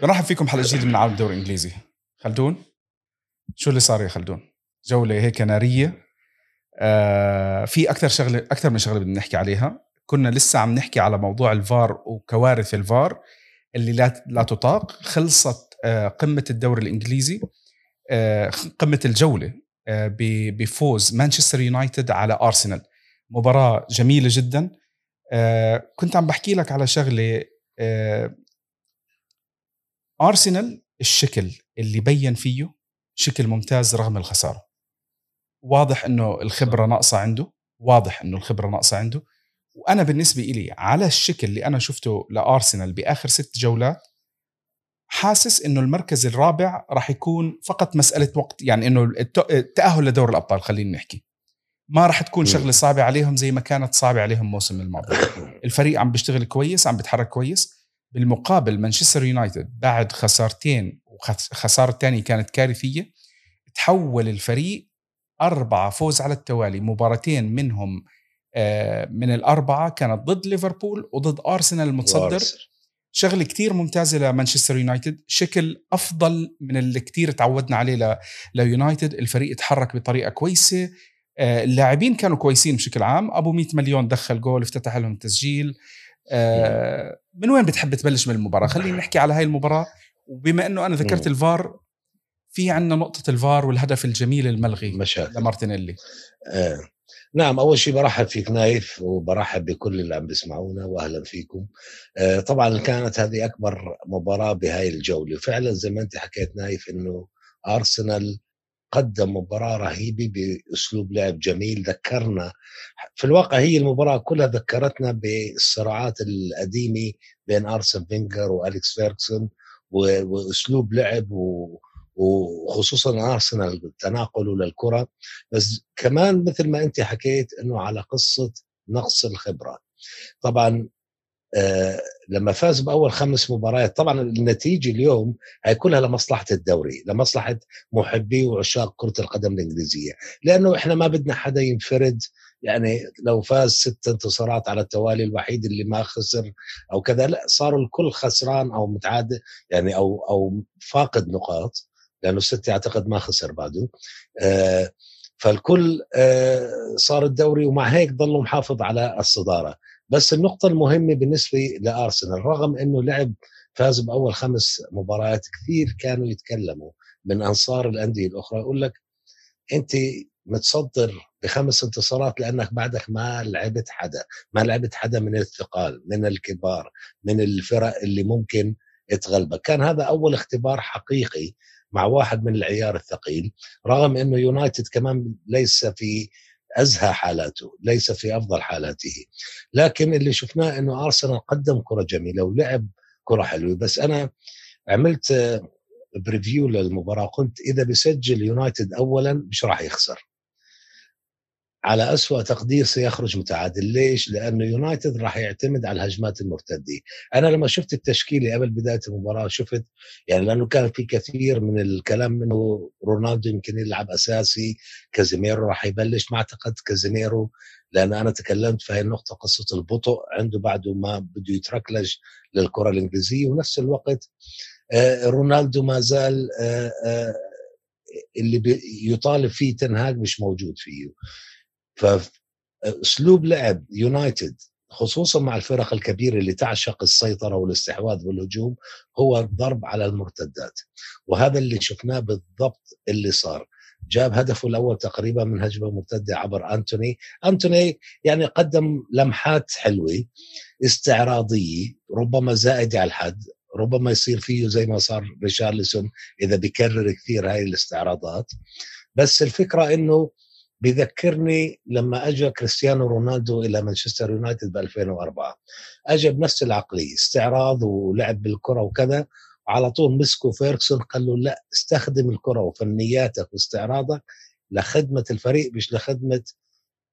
برحب فيكم حلقه جديدة من عالم الدوري الإنجليزي. خلدون؟ شو اللي صار يا خلدون؟ جولة هيك نارية. آه في أكثر شغلة أكثر من شغلة بدنا نحكي عليها. كنا لسه عم نحكي على موضوع الفار وكوارث الفار اللي لا لا تطاق. خلصت آه قمة الدوري الإنجليزي. آه قمة الجولة آه بفوز مانشستر يونايتد على أرسنال. مباراة جميلة جدا. آه كنت عم بحكي لك على شغلة آه أرسنال الشكل اللي بين فيه شكل ممتاز رغم الخسارة. واضح إنه الخبرة ناقصة عنده واضح إنه الخبرة ناقصة عنده. وأنا بالنسبة إلي على الشكل اللي أنا شفته لأرسنال بآخر ست جولات حاسس إنه المركز الرابع راح يكون فقط مسألة وقت يعني إنه التاهل لدور الأبطال خلينا نحكي. ما راح تكون شغلة صعبة عليهم زي ما كانت صعبة عليهم الموسم الماضي. الفريق عم بيشتغل كويس عم بيتحرك كويس. بالمقابل مانشستر يونايتد بعد خسارتين وخسارة الثانية كانت كارثية تحول الفريق أربعة فوز على التوالي. مباراتين منهم آه، من الأربعة كانت ضد ليفربول وضد أرسنال المتصدر. شغله كتير ممتازه لمانشستر يونايتد. شكل أفضل من اللي كتير تعودنا عليه ليونايتد. الفريق تحرك بطريقة كويسة. آه، اللاعبين كانوا كويسين بشكل عام. أبو 100 مليون دخل جول افتتح لهم تسجيل. آه، من وين بتحب تبلش من المباراة؟ خلينا نحكي على هاي المباراة. وبما إنه أنا ذكرت الفار في عندنا نقطة الفار والهدف الجميل الملغي مشاكل. لمارتينيلي. آه. نعم أول شيء برحب فيك نايف وبرحب بكل اللي عم بيسمعونا واهلا فيكم. آه طبعا كانت هذه أكبر مباراة بهاي الجولة. فعلا زي ما أنت حكيت نايف إنه أرسنال قدم مباراة رهيبة بأسلوب لعب جميل. ذكرنا في الواقع هي المباراة كلها ذكرتنا بالصراعات القديمة بين أرسن فينجر وأليكس فيركسون وأسلوب لعب وخصوصا أرسنال تناقله للكرة. بس كمان مثل ما أنت حكيت أنه على قصة نقص الخبرة طبعا لما فاز بأول خمس مباريات طبعا النتيجة اليوم هي كلها لمصلحة الدوري لمصلحة محبي وعشاق كرة القدم الإنجليزية. لأنه إحنا ما بدنا حدا ينفرد يعني لو فاز ست انتصارات على التوالي الوحيد اللي ما خسر أو كذا لا صاروا الكل خسران أو متعادل يعني أو أو فاقد نقاط لأنه السيتي أعتقد ما خسر بعده. آه فالكل آه صار الدوري ومع هيك ضلوا محافظ على الصدارة. بس النقطة المهمة بالنسبة لأرسنال رغم أنه لعب فاز بأول خمس مباريات كثير كانوا يتكلموا من أنصار الأندية الأخرى يقول لك أنت متصدر بخمس انتصارات لأنك بعدك ما لعبت حدا ما لعبت حدا من الثقال من الكبار من الفرق اللي ممكن تغلبك. كان هذا أول اختبار حقيقي مع واحد من العيار الثقيل رغم أنه يونايتد كمان ليس في أزهى حالاته ليس في أفضل حالاته. لكن اللي شفناه إنه أرسنال قدم كرة جميلة ولعب كرة حلوة. بس أنا عملت preview للمباراة قلت إذا بيسجل يونايتد اولا مش راح يخسر. على أسوأ تقدير سيخرج متعادل. ليش؟ لأنه يونايتد راح يعتمد على الهجمات المرتدة. أنا لما شفت التشكيلة قبل بداية المباراة شفت يعني لأنه كان في كثير من الكلام أنه رونالدو يمكن يلعب أساسي كازيميرو راح يبلش. ما أعتقد كازيميرو لأن أنا تكلمت في هاي النقطة قصة البطء عنده بعده ما بده يتركلج للكرة الإنجليزية. ونفس الوقت آه، رونالدو ما زال آه، آه، اللي يطالب فيه تنهاج مش موجود فيه. فأسلوب لعب يونايتد خصوصا مع الفرق الكبيرة اللي تعشق السيطرة والاستحواذ والهجوم هو الضرب على المرتدات. وهذا اللي شفناه بالضبط اللي صار. جاب هدفه الأول تقريبا من هجمة مرتدة عبر أنتوني. أنتوني يعني قدم لمحات حلوة استعراضية ربما زائدة على الحد ربما يصير فيه زي ما صار ريشارلسون إذا بيكرر كثير هاي الاستعراضات. بس الفكرة إنه بذكرني لما اجى كريستيانو رونالدو إلى مانشستر يونايتد ب 2004 اجى بنفس العقلية استعراض ولعب بالكرة وكذا. وعلى طول مسكوا فيركسون قال له لا استخدم الكرة وفنياتك واستعراضك لخدمة الفريق مش لخدمة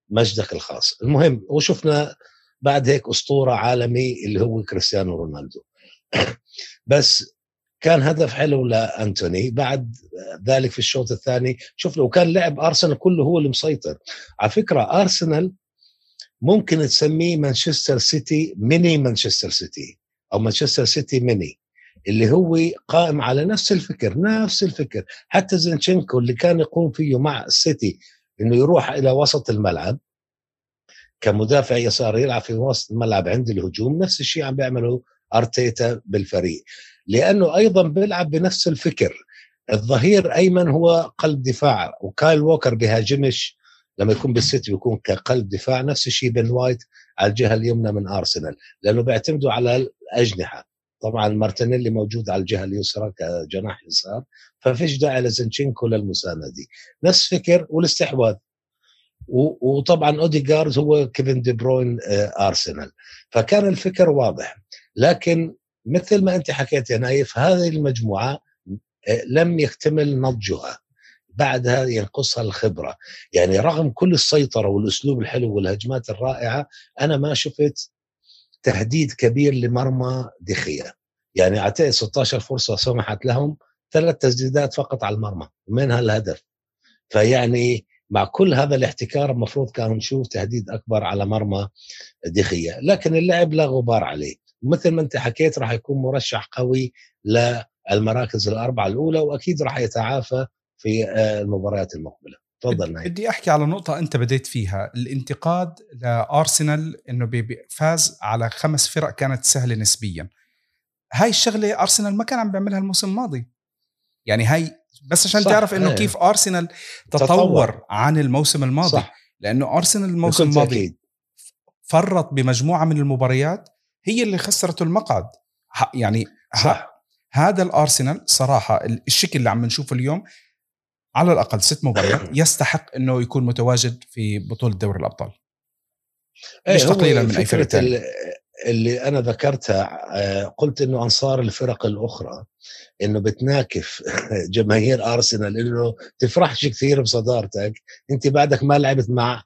مجدك الخاص. المهم وشفنا بعد هيك أسطورة عالمي اللي هو كريستيانو رونالدو. بس كان هدف حلو لأنتوني. بعد ذلك في الشوط الثاني شفنا وكان لعب أرسنال كله هو اللي مسيطر. على فكرة أرسنال ممكن تسميه مانشستر سيتي ميني مانشستر سيتي أو مانشستر سيتي ميني اللي هو قائم على نفس الفكر نفس الفكر. حتى زينشينكو اللي كان يقوم فيه مع السيتي إنه يروح إلى وسط الملعب كمدافع يسار يلعب في وسط الملعب عند الهجوم نفس الشيء عم بيعمله أرتيتا بالفريق. لأنه أيضا بيلعب بنفس الفكر. الظهير أيمن هو قلب دفاع وكايل ووكر بيهاجمش لما يكون بالسيتي بيكون كقلب دفاع نفس الشيء بن وايت على الجهة اليمنى من أرسنال لأنه بيعتمدوا على الأجنحة. طبعا مارتينيلي موجود على الجهة اليسرى كجناح يسار ففيش داعي لزنشينكو للمساندة نفس فكر والاستحواذ. وطبعا أوديجارد هو كيفن دي بروين آه، أرسنال. فكان الفكر واضح. لكن مثل ما أنت حكيت يا نايف هذه المجموعة آه، لم يكتمل نضجها. بعدها ينقصها الخبرة. يعني رغم كل السيطرة والأسلوب الحلو والهجمات الرائعة أنا ما شفت تهديد كبير لمرمى دخية. يعني اعطيه 16 فرصة سمحت لهم ثلاث تسديدات فقط على المرمى. ومنها الهدف. فيعني مع كل هذا الاحتكار المفروض كان نشوف تهديد أكبر على مرمى دخية. لكن اللعب لا غبار عليه. مثل ما انت حكيت راح يكون مرشح قوي للمراكز الأربعة الأولى وأكيد راح يتعافى في آه، المباريات المقبلة. تفضل نايم. بدي أحكي على نقطة أنت بديت فيها. الانتقاد لأرسنال إنه فاز على خمس فرق كانت سهلة نسبيا. هاي الشغلة أرسنال ما كان عم بيعملها الموسم الماضي. يعني هاي بس عشان تعرف إنه كيف أرسنال تطور, تطور عن الموسم الماضي. صح. لأنه أرسنال الموسم الماضي فرط بمجموعة من المباريات هي اللي خسرته المقعد. يعني صح. هذا الأرسنال صراحة الشكل اللي عم نشوفه اليوم على الأقل ست مباريات يستحق إنه يكون متواجد في بطولة دوري الأبطال. إيه، مش تقليلا من أي فريق ثاني اللي أنا ذكرتها آه، قلت إنه أنصار الفرق الأخرى إنه بتناكف جماهير أرسنال إنه تفرحش كثير بصدارتك. أنت بعدك ما لعبت مع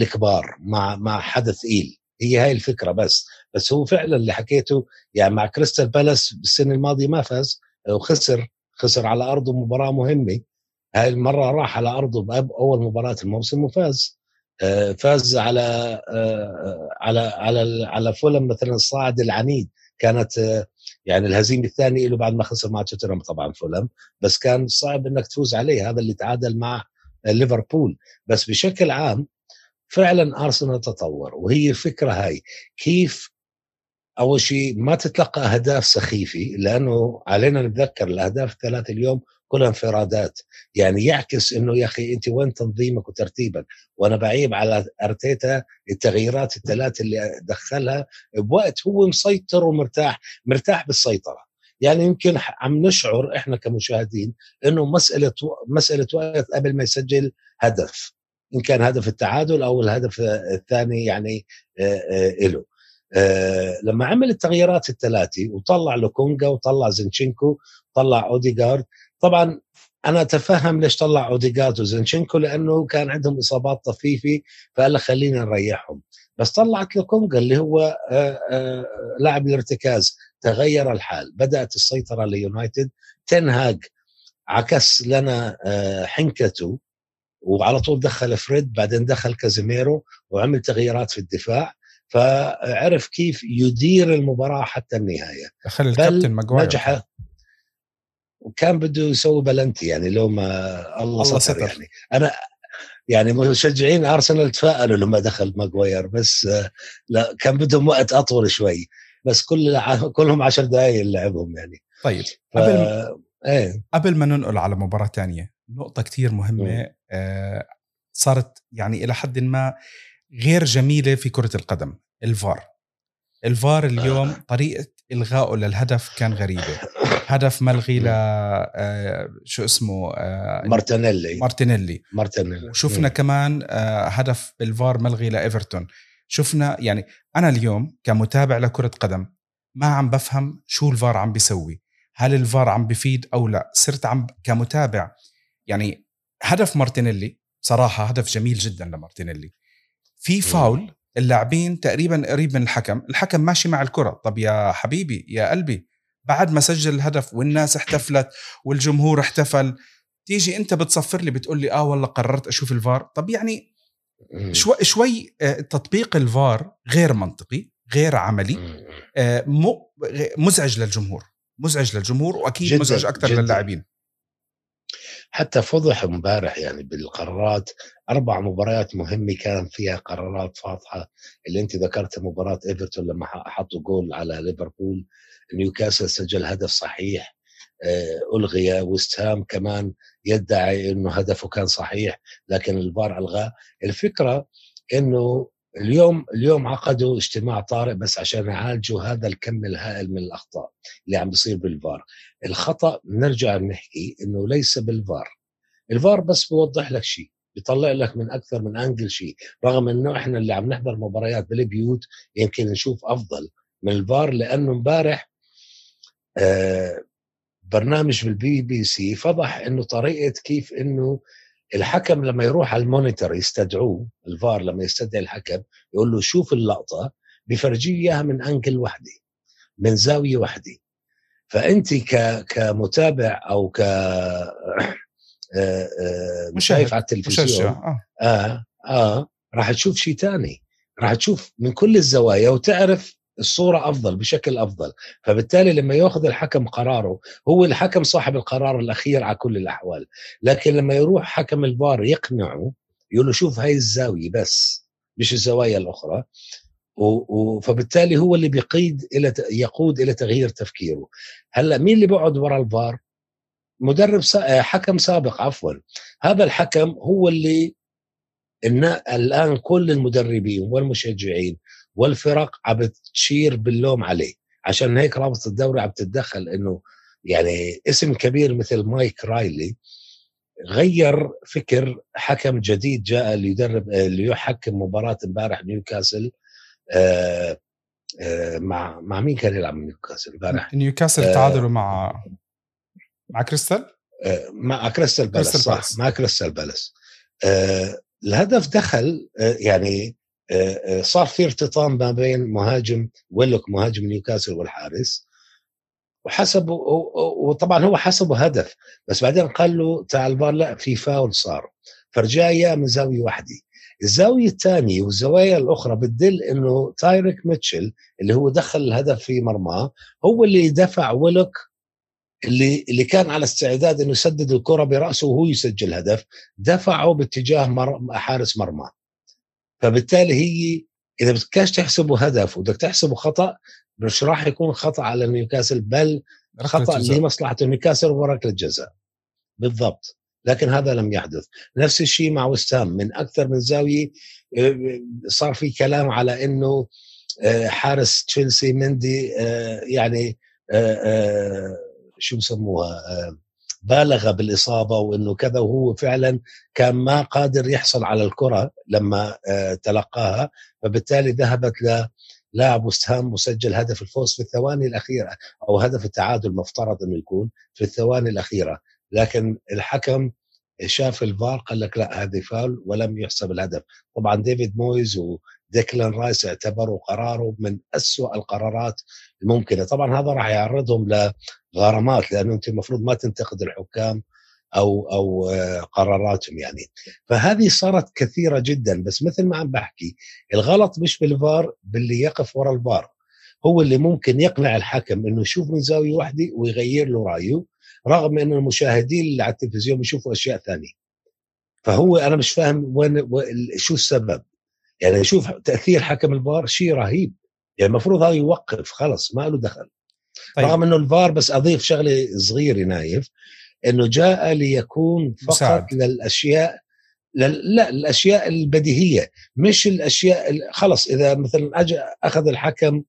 الكبار مع مع حدا ثقيل هي هاي الفكرة بس. بس هو فعلا اللي حكيته يعني مع كريستال بالاس بالسنة الماضية ما فاز وخسر خسر على أرضه مباراة مهمة. هاي المرة راح على أرضه باول مباراة الموسم وفاز. آه، فاز على آه، على على على فولم مثلا الصاعد العنيد. كانت آه، يعني الهزيمة الثانية له بعد ما خسر مع توتنهام طبعا فولم. بس كان صعب إنك تفوز عليه. هذا اللي تعادل مع ليفربول. بس بشكل عام فعلا أرسنال تطور وهي الفكرة هاي كيف أول شيء ما تتلقى أهداف سخيفة لأنه علينا نتذكر الأهداف الثلاثة اليوم كلها انفرادات. يعني يعكس إنه يا أخي أنت وين تنظيمك وترتيبك؟ وأنا بعيب على أرتيتا التغييرات الثلاث اللي دخلها بوقت هو مسيطر ومرتاح مرتاح بالسيطرة. يعني يمكن عم نشعر إحنا كمشاهدين إنه مسألة مسألة وقت قبل ما يسجل هدف. إن كان هدف التعادل أو الهدف الثاني يعني له لما عمل التغييرات الثلاثه وطلع لوكونجا وطلع زينشينكو طلع أوديغارد طبعا أنا أتفهم ليش طلع اوديجارد وزنشنكو لأنه كان عندهم إصابات طفيفه فقال خلينا نريحهم. بس طلعت لكونجا اللي هو لاعب الارتكاز تغير الحال بدأت السيطرة ليونايتد تنهاج عكس لنا حنكته وعلى طول دخل فريد بعدين دخل كازيميرو وعمل تغييرات في الدفاع فعرف كيف يدير المباراة حتى النهاية. دخل الكابتن ماجواير. نجح. وكان بده يسوي بلنتي يعني لو ما الله, الله ستر يعني. أنا يعني مشجعين أرسنال تفائلوا لما دخل ماجواير بس لا كان بدهم وقت أطول شوي بس كل كلهم عشر دقائق لعبهم يعني. طيب ف... قبل ما... إيه. قبل ما ننقل على مباراة ثانية نقطة كثير مهمة آه صارت يعني إلى حد ما غير جميلة في كرة القدم الفار. الفار اليوم آه. طريقة إلغائه للهدف كان غريبة. هدف ملغي ل آه، شو اسمه آه، مارتينيلي. مارتينيلي. مارتينيلي. وشفنا كمان آه، هدف بالفار ملغي لإيفرتون. شفنا يعني أنا اليوم كمتابع لكرة قدم ما عم بفهم شو الفار عم بيسوي. هل الفار عم بفيد أو لا؟ صرت عم كمتابع يعني هدف مارتينيلي صراحة هدف جميل جدا لمارتينيلي. في فاول اللاعبين تقريبا قريب من الحكم الحكم ماشي مع الكرة. طب يا حبيبي يا قلبي بعد ما سجل الهدف والناس احتفلت والجمهور احتفل تيجي أنت بتصفر لي بتقول لي آه والله قررت أشوف الفار. طب يعني شوي شوي آه، تطبيق الفار غير منطقي غير عملي آه، مزعج للجمهور. مزعج للجمهور وأكيد جداً، مزعج أكثر. للاعبين. حتى فضح امبارح يعني بالقرارات أربع مباريات مهمة كان فيها قرارات فاضحة. اللي أنت ذكرت مباراة إيفرتون لما حطوا جول على ليفربول. نيوكاسل سجل هدف صحيح. آه، ألغي ويست هام كمان يدعي إنه هدفه كان صحيح لكن الفار ألغاه. الفكرة إنه اليوم اليوم عقدوا اجتماع طارئ بس عشان يعالجوا هذا الكم الهائل من الأخطاء اللي عم بيصير بالفار. الخطأ نرجع نحكي إنه ليس بالفار. الفار بس بوضح لك شيء بيطلع لك من أكثر من angle شيء. رغم إنه إحنا اللي عم نحضر مباريات بالبيوت يمكن نشوف أفضل من الفار لأنه امبارح آه برنامج بالبي بي سي فضح إنه طريقة كيف إنه الحكم لما يروح على monitor يستدعوه الفار لما يستدعي الحكم يقول له شوف اللقطة بفرجيه إياها من angle وحده من زاوية وحده فأنت ك كمتابع أو ك آه، آه، مشاهد. شايف على التلفزيون آه آه آه راح تشوف شيء تاني راح تشوف من كل الزوايا وتعرف الصورة أفضل بشكل أفضل. فبالتالي لما يأخذ الحكم قراره هو الحكم صاحب القرار الأخير على كل الأحوال. لكن لما يروح حكم الفار يقنعه يقول له شوف هاي الزاوية بس مش الزوايا الأخرى. و... و... فبالتالي هو اللي بيقيد إلى ت- يقود إلى تغيير تفكيره. هلأ مين اللي بيقعد ورا الفار؟ مدرب سا... حكم سابق عفوا. هذا الحكم هو اللي النا- الآن كل المدربين والمشجعين والفرق عم بتشير باللوم عليه عشان هيك رابطه الدوري عم تتدخل إنه يعني اسم كبير مثل مايك رايلي غير فكر حكم جديد جاء ليدرب ليحكم مباراة امبارح نيوكاسل آه، آه، مع مع مين كان يلعب نيوكاسل امبارح؟ نيوكاسل آه. تعادلوا مع مع كريستال مع كريستال بالاس صح. مع كريستال بالاس الهدف دخل يعني صار في ارتطام ما بين مهاجم ويلوك مهاجم نيوكاسل والحارس. وحسبوا و- و- وطبعا هو حسبه هدف بس بعدين قال له تعال الفار لا في فاول صار. فرجع اياه من زاوية واحدة. الزاوية الثانية والزوايا الأخرى بتدل إنه تايريك ميتشل اللي هو دخل الهدف في مرماه هو اللي دفع ويلوك اللي اللي كان على استعداد إنه يسدد الكرة برأسه وهو يسجل هدف دفعه باتجاه مر... حارس مرمى فبالتالي هي إذا بدكش تحسبه هدف وبدك تحسبه خطأ مش راح يكون خطأ على نيوكاسل بل خطأ. لمصلحة نيوكاسل وركله جزاء بالضبط. لكن هذا لم يحدث. نفس الشيء مع وستام من أكثر من زاوية آه، صار في كلام على إنه آه، حارس تشيلسي مندي آه، يعني شو بسموها بالغ بالإصابة وإنه كذا وهو فعلا كان ما قادر يحصل على الكرة لما آه، تلقاها. فبالتالي ذهبت للاعب وستهام وسجل هدف الفوز في الثواني الأخيرة أو هدف التعادل مفترض إنه يكون في الثواني الأخيرة. لكن الحكم شاف الفار قال لك لا هذه فاول ولم يحسب الهدف. طبعا ديفيد مويز وديكلان رايس اعتبروا قراره من أسوأ القرارات الممكنة. طبعا هذا راح يعرضهم لغرامات لأنه أنت المفروض ما تنتقد الحكام أو أو آه، قراراتهم يعني. فهذه صارت كثيرة جدا. بس مثل ما عم بحكي الغلط مش بالفار باللي يقف ورا الفار. هو اللي ممكن يقنع الحكم إنه يشوف من زاوية واحدة ويغير له رأيه رغم انه المشاهدين اللي على التلفزيون بيشوفوا أشياء ثانية. فهو أنا مش فاهم وين- شو السبب؟ يعني شوف تأثير حكم الفار شيء رهيب. يعني المفروض هذا يوقف خلص ما له دخل. طيب. رغم إنه الفار بس أضيف شغلة صغيرة نايف إنه جاء ليكون فقط مساعد. للأشياء لل- لا الأشياء البديهية مش الأشياء ال- خلص إذا مثلا اجى أخذ الحكم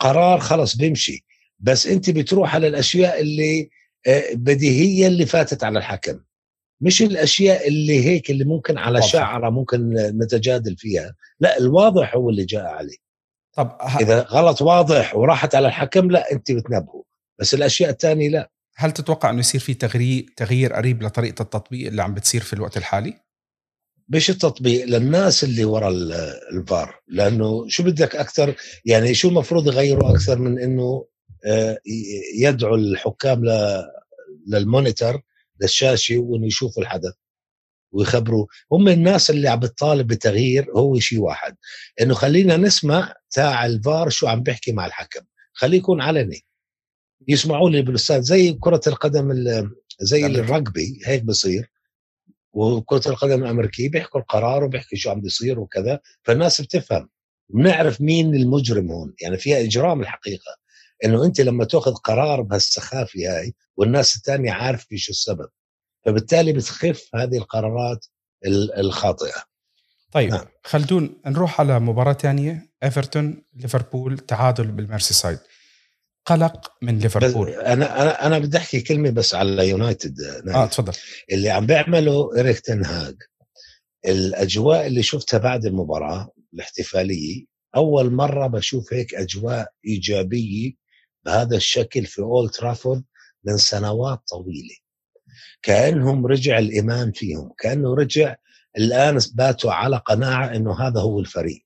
قرار خلص بيمشي. بس أنت بتروح على الأشياء اللي آه، بديهية اللي فاتت على الحكم. مش الأشياء اللي هيك اللي ممكن على. شعرة ممكن نتجادل فيها. لا الواضح هو اللي جاء عليه. طب ه- إذا غلط واضح وراحت على الحكم لا أنت بتنبهه. بس الأشياء الثانية لا. هل تتوقع إنه يصير في تغيير تغيير قريب لطريقة التطبيق اللي عم بتصير في الوقت الحالي؟ مش التطبيق للناس اللي ورا ال- الفار. لأنه شو بدك أكثر؟ يعني شو المفروض يغيروا أكثر من إنه آه، ي- يدعوا الحكام ل- للشاشه وانه يشوفوا الحدث ويخبروا هم الناس اللي عم بتطالب بتغيير هو شيء واحد إنه خلينا نسمع تاع الفار شو عم بيحكي مع الحكم. خليه يكون علني. يسمعوا لي بالأستاذ زي كرة القدم زي الرجبي هيك بصير. وكرة القدم الأمريكية بيحكوا القرار وبيحكوا شو عم بيصير وكذا فالناس بتفهم. بنعرف مين المجرم هون يعني فيها إجرام الحقيقة. إنه أنت لما تأخذ قرار بهالسخافة هاي والناس الثانية عارفه شو السبب. فبالتالي بتخف هذه القرارات الخاطئة. طيب نعم. خلدون نروح على مباراة ثانية إيفرتون ليفربول تعادل بالميرسي سايد قلق من ليفربول. أنا أنا أنا بدي أحكي كلمة بس على يونايتد آه تفضل. اللي عم بيعمله إريك تنهاج الأجواء اللي شفتها بعد المباراة الاحتفالية أول مرة بشوف هيك أجواء إيجابية بهذا الشكل في أولد ترافورد من سنوات طويلة. كأنهم رجع الإيمان فيهم كأنه رجع الآن باتوا على قناعة إنه هذا هو الفريق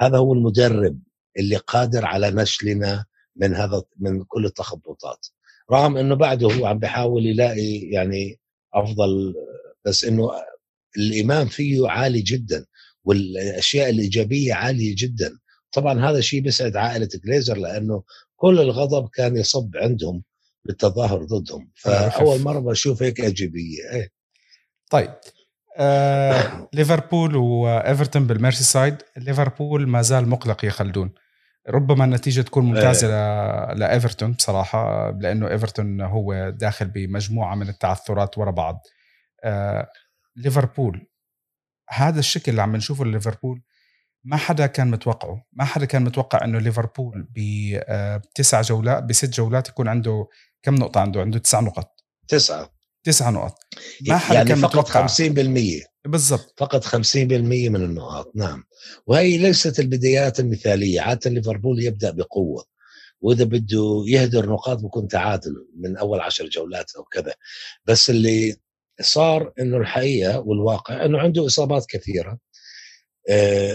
هذا هو المدرب اللي قادر على نشلنا من هذا من كل التخبطات. رغم إنه بعده هو عم بيحاول يلاقي يعني أفضل بس إنه الإيمان فيه عالي جدا والأشياء الإيجابية عالية جدا. طبعا هذا الشيء بيسعد عائلة جليزر لأنه كل الغضب كان يصب عندهم بالتظاهر ضدهم. فأول مرة بشوف هيك إيجابية إيه. طيب آه، ليفربول وإيفرتون بالميرسي سايد ليفربول ما زال مقلق يا خلدون. ربما النتيجة تكون ممتازة إيه. لإيفرتون بصراحة لأنه إيفرتون هو داخل بمجموعة من التعثرات ورا بعض. آه ليفربول هذا الشكل اللي عم نشوفه لليفربول ما حدا كان متوقعه. ما حدا كان متوقع إنه ليفربول بتسع آه، جولات بست جولات يكون عنده كم نقطة عنده؟ عنده تسع نقط. تسعة. تسع نقط. ما حدا يعني كان فقط متوقع. 50% بالضبط. فقط 50% من النقاط. نعم. وهي ليست البدايات المثالية. عادة ليفربول يبدأ بقوة. وإذا بده يهدر نقاط بكون تعادل من أول عشر جولات أو كذا. بس اللي صار إنه الحقيقة والواقع إنه عنده إصابات كثيرة.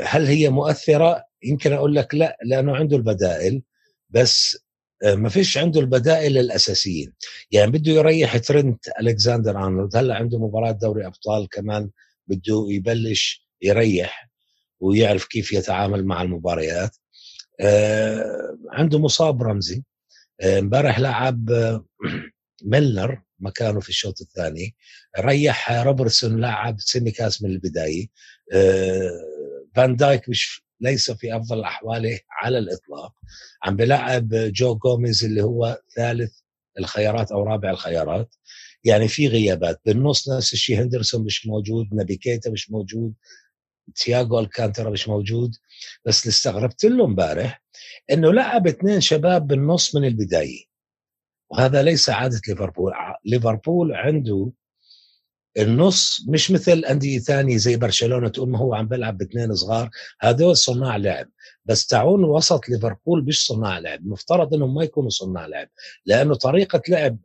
هل هي مؤثرة؟ يمكن أقول لك لا لأنه عنده البدائل بس آه، ما فيش عنده البدائل الأساسيين. يعني بده يريح ترنت ألكساندر أرنولد هلأ عنده مباراة دوري أبطال كمان بده يبلش يريح ويعرف كيف يتعامل مع المباريات. آه عنده مصاب رمزي. آه، امبارح لعب آه ميلنر مكانه في الشوط الثاني. ريح روبرتسون لعب سيميكاس من البداية. آه فان دايك مش ليس في أفضل أحواله على الإطلاق. عم بلعب جو جوميز اللي هو ثالث الخيارات أو رابع الخيارات. يعني في غيابات. بالنص نفس الشيء هندرسون مش موجود نبي كيتا مش موجود تياغو ألكانترا مش موجود. بس اللي استغربت له امبارح إنه لعب اثنين شباب بالنص من البداية. وهذا ليس عادة ليفربول. ليفربول عنده النص مش مثل أندية ثانية زي برشلونة تقول ما هو عم بيلعب باثنين صغار هذول صناع لعب. بس تعون وسط ليفربول مش صناع لعب مفترض إنهم ما يكونوا صناع لعب لأنه طريقة لعب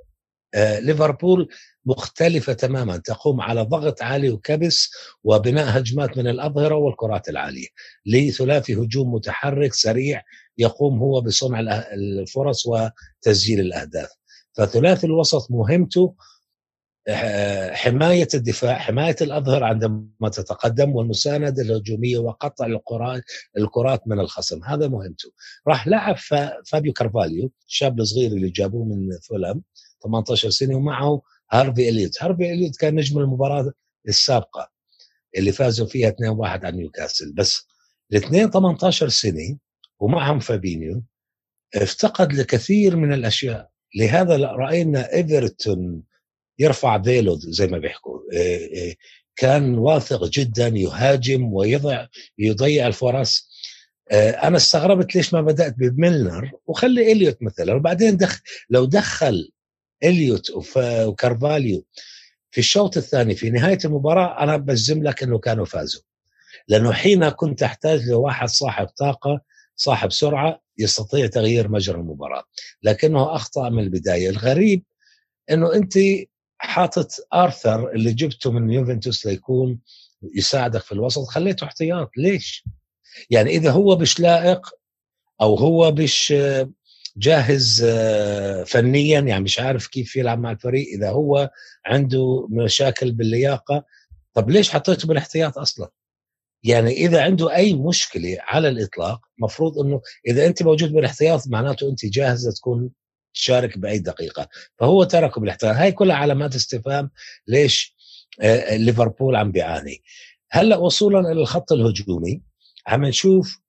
آه، ليفربول مختلفة تماما تقوم على ضغط عالي وكبس وبناء هجمات من الأظهرة والكرات العالية. لثلاثي هجوم متحرك سريع يقوم هو بصنع الفرص وتسجيل الأهداف. فثلاثي الوسط مهمته حماية الدفاع حماية الأظهر عندما تتقدم والمساندة الهجومية وقطع الكرات من الخصم. هذا مهمته. راح لعب فابيو كارفاليو الشاب الصغير اللي جابوه من فولام 18 سنة ومعه هارفي إليوت. هارفي إليوت كان نجم المباراة السابقة اللي فازوا فيها 2-1 على نيوكاسل. بس الاثنين 18 سنة ومعهم فابينيو افتقد لكثير من الأشياء. لهذا رأينا إيفرتون يرفع فيلو زي ما بيحكوا. إيه، إيه، كان واثق جدا يهاجم ويضع يضيع الفرص. إيه، أنا استغربت ليش ما بدأت بميلنر وخلي إليوت مثلا. وبعدين دخل لو دخل إليوت وكارفاليو في الشوط الثاني في نهاية المباراة أنا بجزم لك إنه كانوا فازوا. لأنه حين كنت تحتاج لواحد صاحب طاقة صاحب سرعة يستطيع تغيير مجرى المباراة. لكنه أخطأ من البداية. الغريب إنه أنت حاطط آرثر اللي جبته من يوفنتوس ليكون يساعدك في الوسط. خليته احتياط. ليش؟ يعني إذا هو مش لائق أو هو مش جاهز آه، فنيا يعني مش عارف كيف يلعب مع الفريق إذا هو عنده مشاكل باللياقة طب ليش حطيته بالاحتياط أصلا؟ يعني إذا عنده أي مشكلة على الإطلاق مفروض إنه إذا أنت موجود بالاحتياط معناته أنت جاهزة تكون تشارك بأي دقيقة. فهو تركه بالاحتلال هاي كلها علامات استفهام ليش آه، ليفربول عم بيعاني. هلأ وصولا إلى الخط الهجومي عم نشوف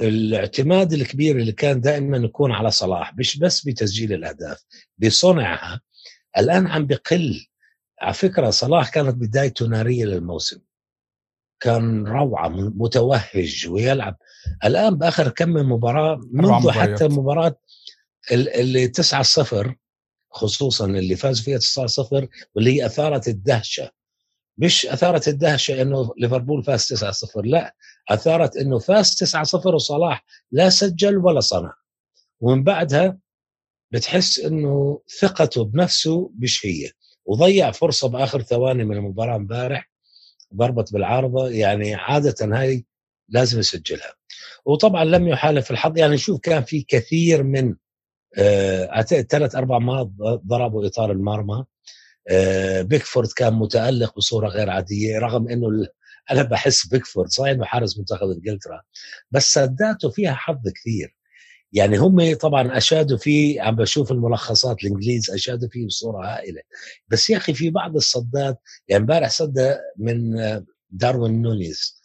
الاعتماد الكبير اللي كان دائما يكون على صلاح مش بس بتسجيل الأهداف بصنعها. الآن عم بقل. على فكرة صلاح كانت بدايته نارية للموسم. كان روعة متوهج ويلعب. الآن بآخر كم من مباراة منذ حتى مباراة اللي 9 0 خصوصا اللي فاز فيها 9 0 واللي هي أثارت الدهشة. مش أثارت الدهشة إنه ليفربول فاز 9 0 لا. أثارت إنه فاز 9 0 وصلاح لا سجل ولا صنع. ومن بعدها بتحس إنه ثقته بنفسه مش هي. وضيع فرصة بآخر ثواني من المباراة امبارح ضربت بالعارضة يعني عادة هاي لازم يسجلها. وطبعا لم يحالف الحظ. يعني شوف كان في كثير من ثلاث أربع مرات ضربوا إطار المرمى. آه بيكفورد كان متألق بصورة غير عادية رغم إنه أنا بحس بيكفورد صحيح إنه حارس منتخب إنجلترا بس سداته فيها حظ كثير. يعني هم طبعا أشادوا فيه عم بشوف الملخصات الإنجليز أشادوا فيه بصورة هائلة. بس يا أخي في بعض الصدات يعني امبارح صدى من داروين نونيز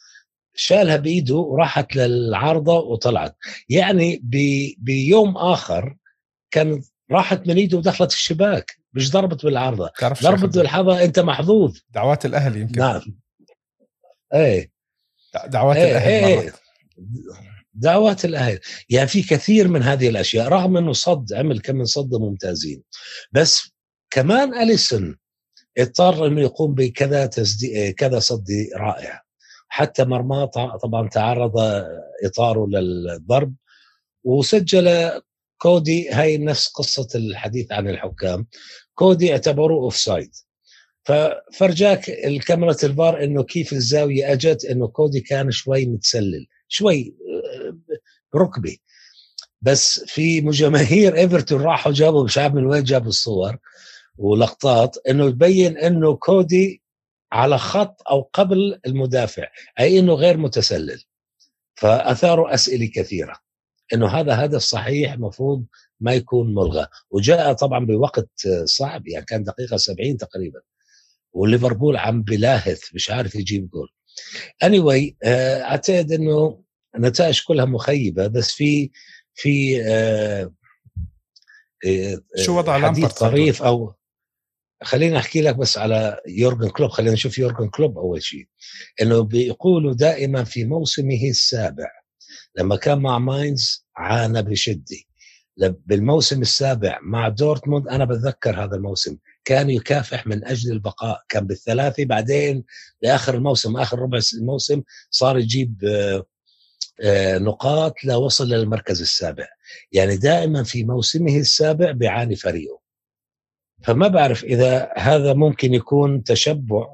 شالها بإيده وراحت للعارضة وطلعت. يعني بيوم آخر كان راحت من ايده ودخلت الشباك مش ضربت بالعارضة. ضربت بالحظة أنت محظوظ. دعوات الأهل يمكن. نعم. إيه. دعوات إيه الأهل إيه, إيه. دعوات الأهل. يعني في كثير من هذه الأشياء رغم إنه صد عمل كم من صد ممتازين. بس كمان اليسون اضطر إنه يقوم بكذا تسدي كذا صد رائع. حتى مرماه طبعا تعرض إطاره للضرب وسجل كودي هاي نفس قصة الحديث عن الحكام. كودي اعتبروه offside ففرجاك الكاميرا الفار إنه كيف الزاوية أجت إنه كودي كان شوي متسلل شوي ركبي. بس في جماهير إيفرتون راحوا جابوا مش عارف من وين جابوا الصور ولقطات إنه يبين إنه كودي على خط أو قبل المدافع أي إنه غير متسلل. فأثاروا أسئلة كثيرة. إنه هذا هدف صحيح مفروض ما يكون ملغى. وجاء طبعا بوقت صعب يعني كان دقيقة 70 تقريبا. وليفربول عم بلاهث مش عارف يجيب جول. Anyway آه، أعتقد إنه النتائج كلها مخيبة بس في في آه، آه، شو وضع لامبارد طريف أو خليني أحكي لك بس على يورجن كلوب خلينا نشوف يورجن كلوب أول شيء. إنه بيقولوا دائما في موسمه السابع لما كان مع ماينز عانى بشدة. بالموسم السابع مع دورتموند أنا بتذكر هذا الموسم. كان يكافح من أجل البقاء. كان بالثلاثه بعدين لآخر الموسم آخر ربع الموسم صار يجيب آه، آه، نقاط لوصل للمركز السابع. يعني دائما في موسمه السابع بيعاني فريقه. فما بعرف إذا هذا ممكن يكون تشبع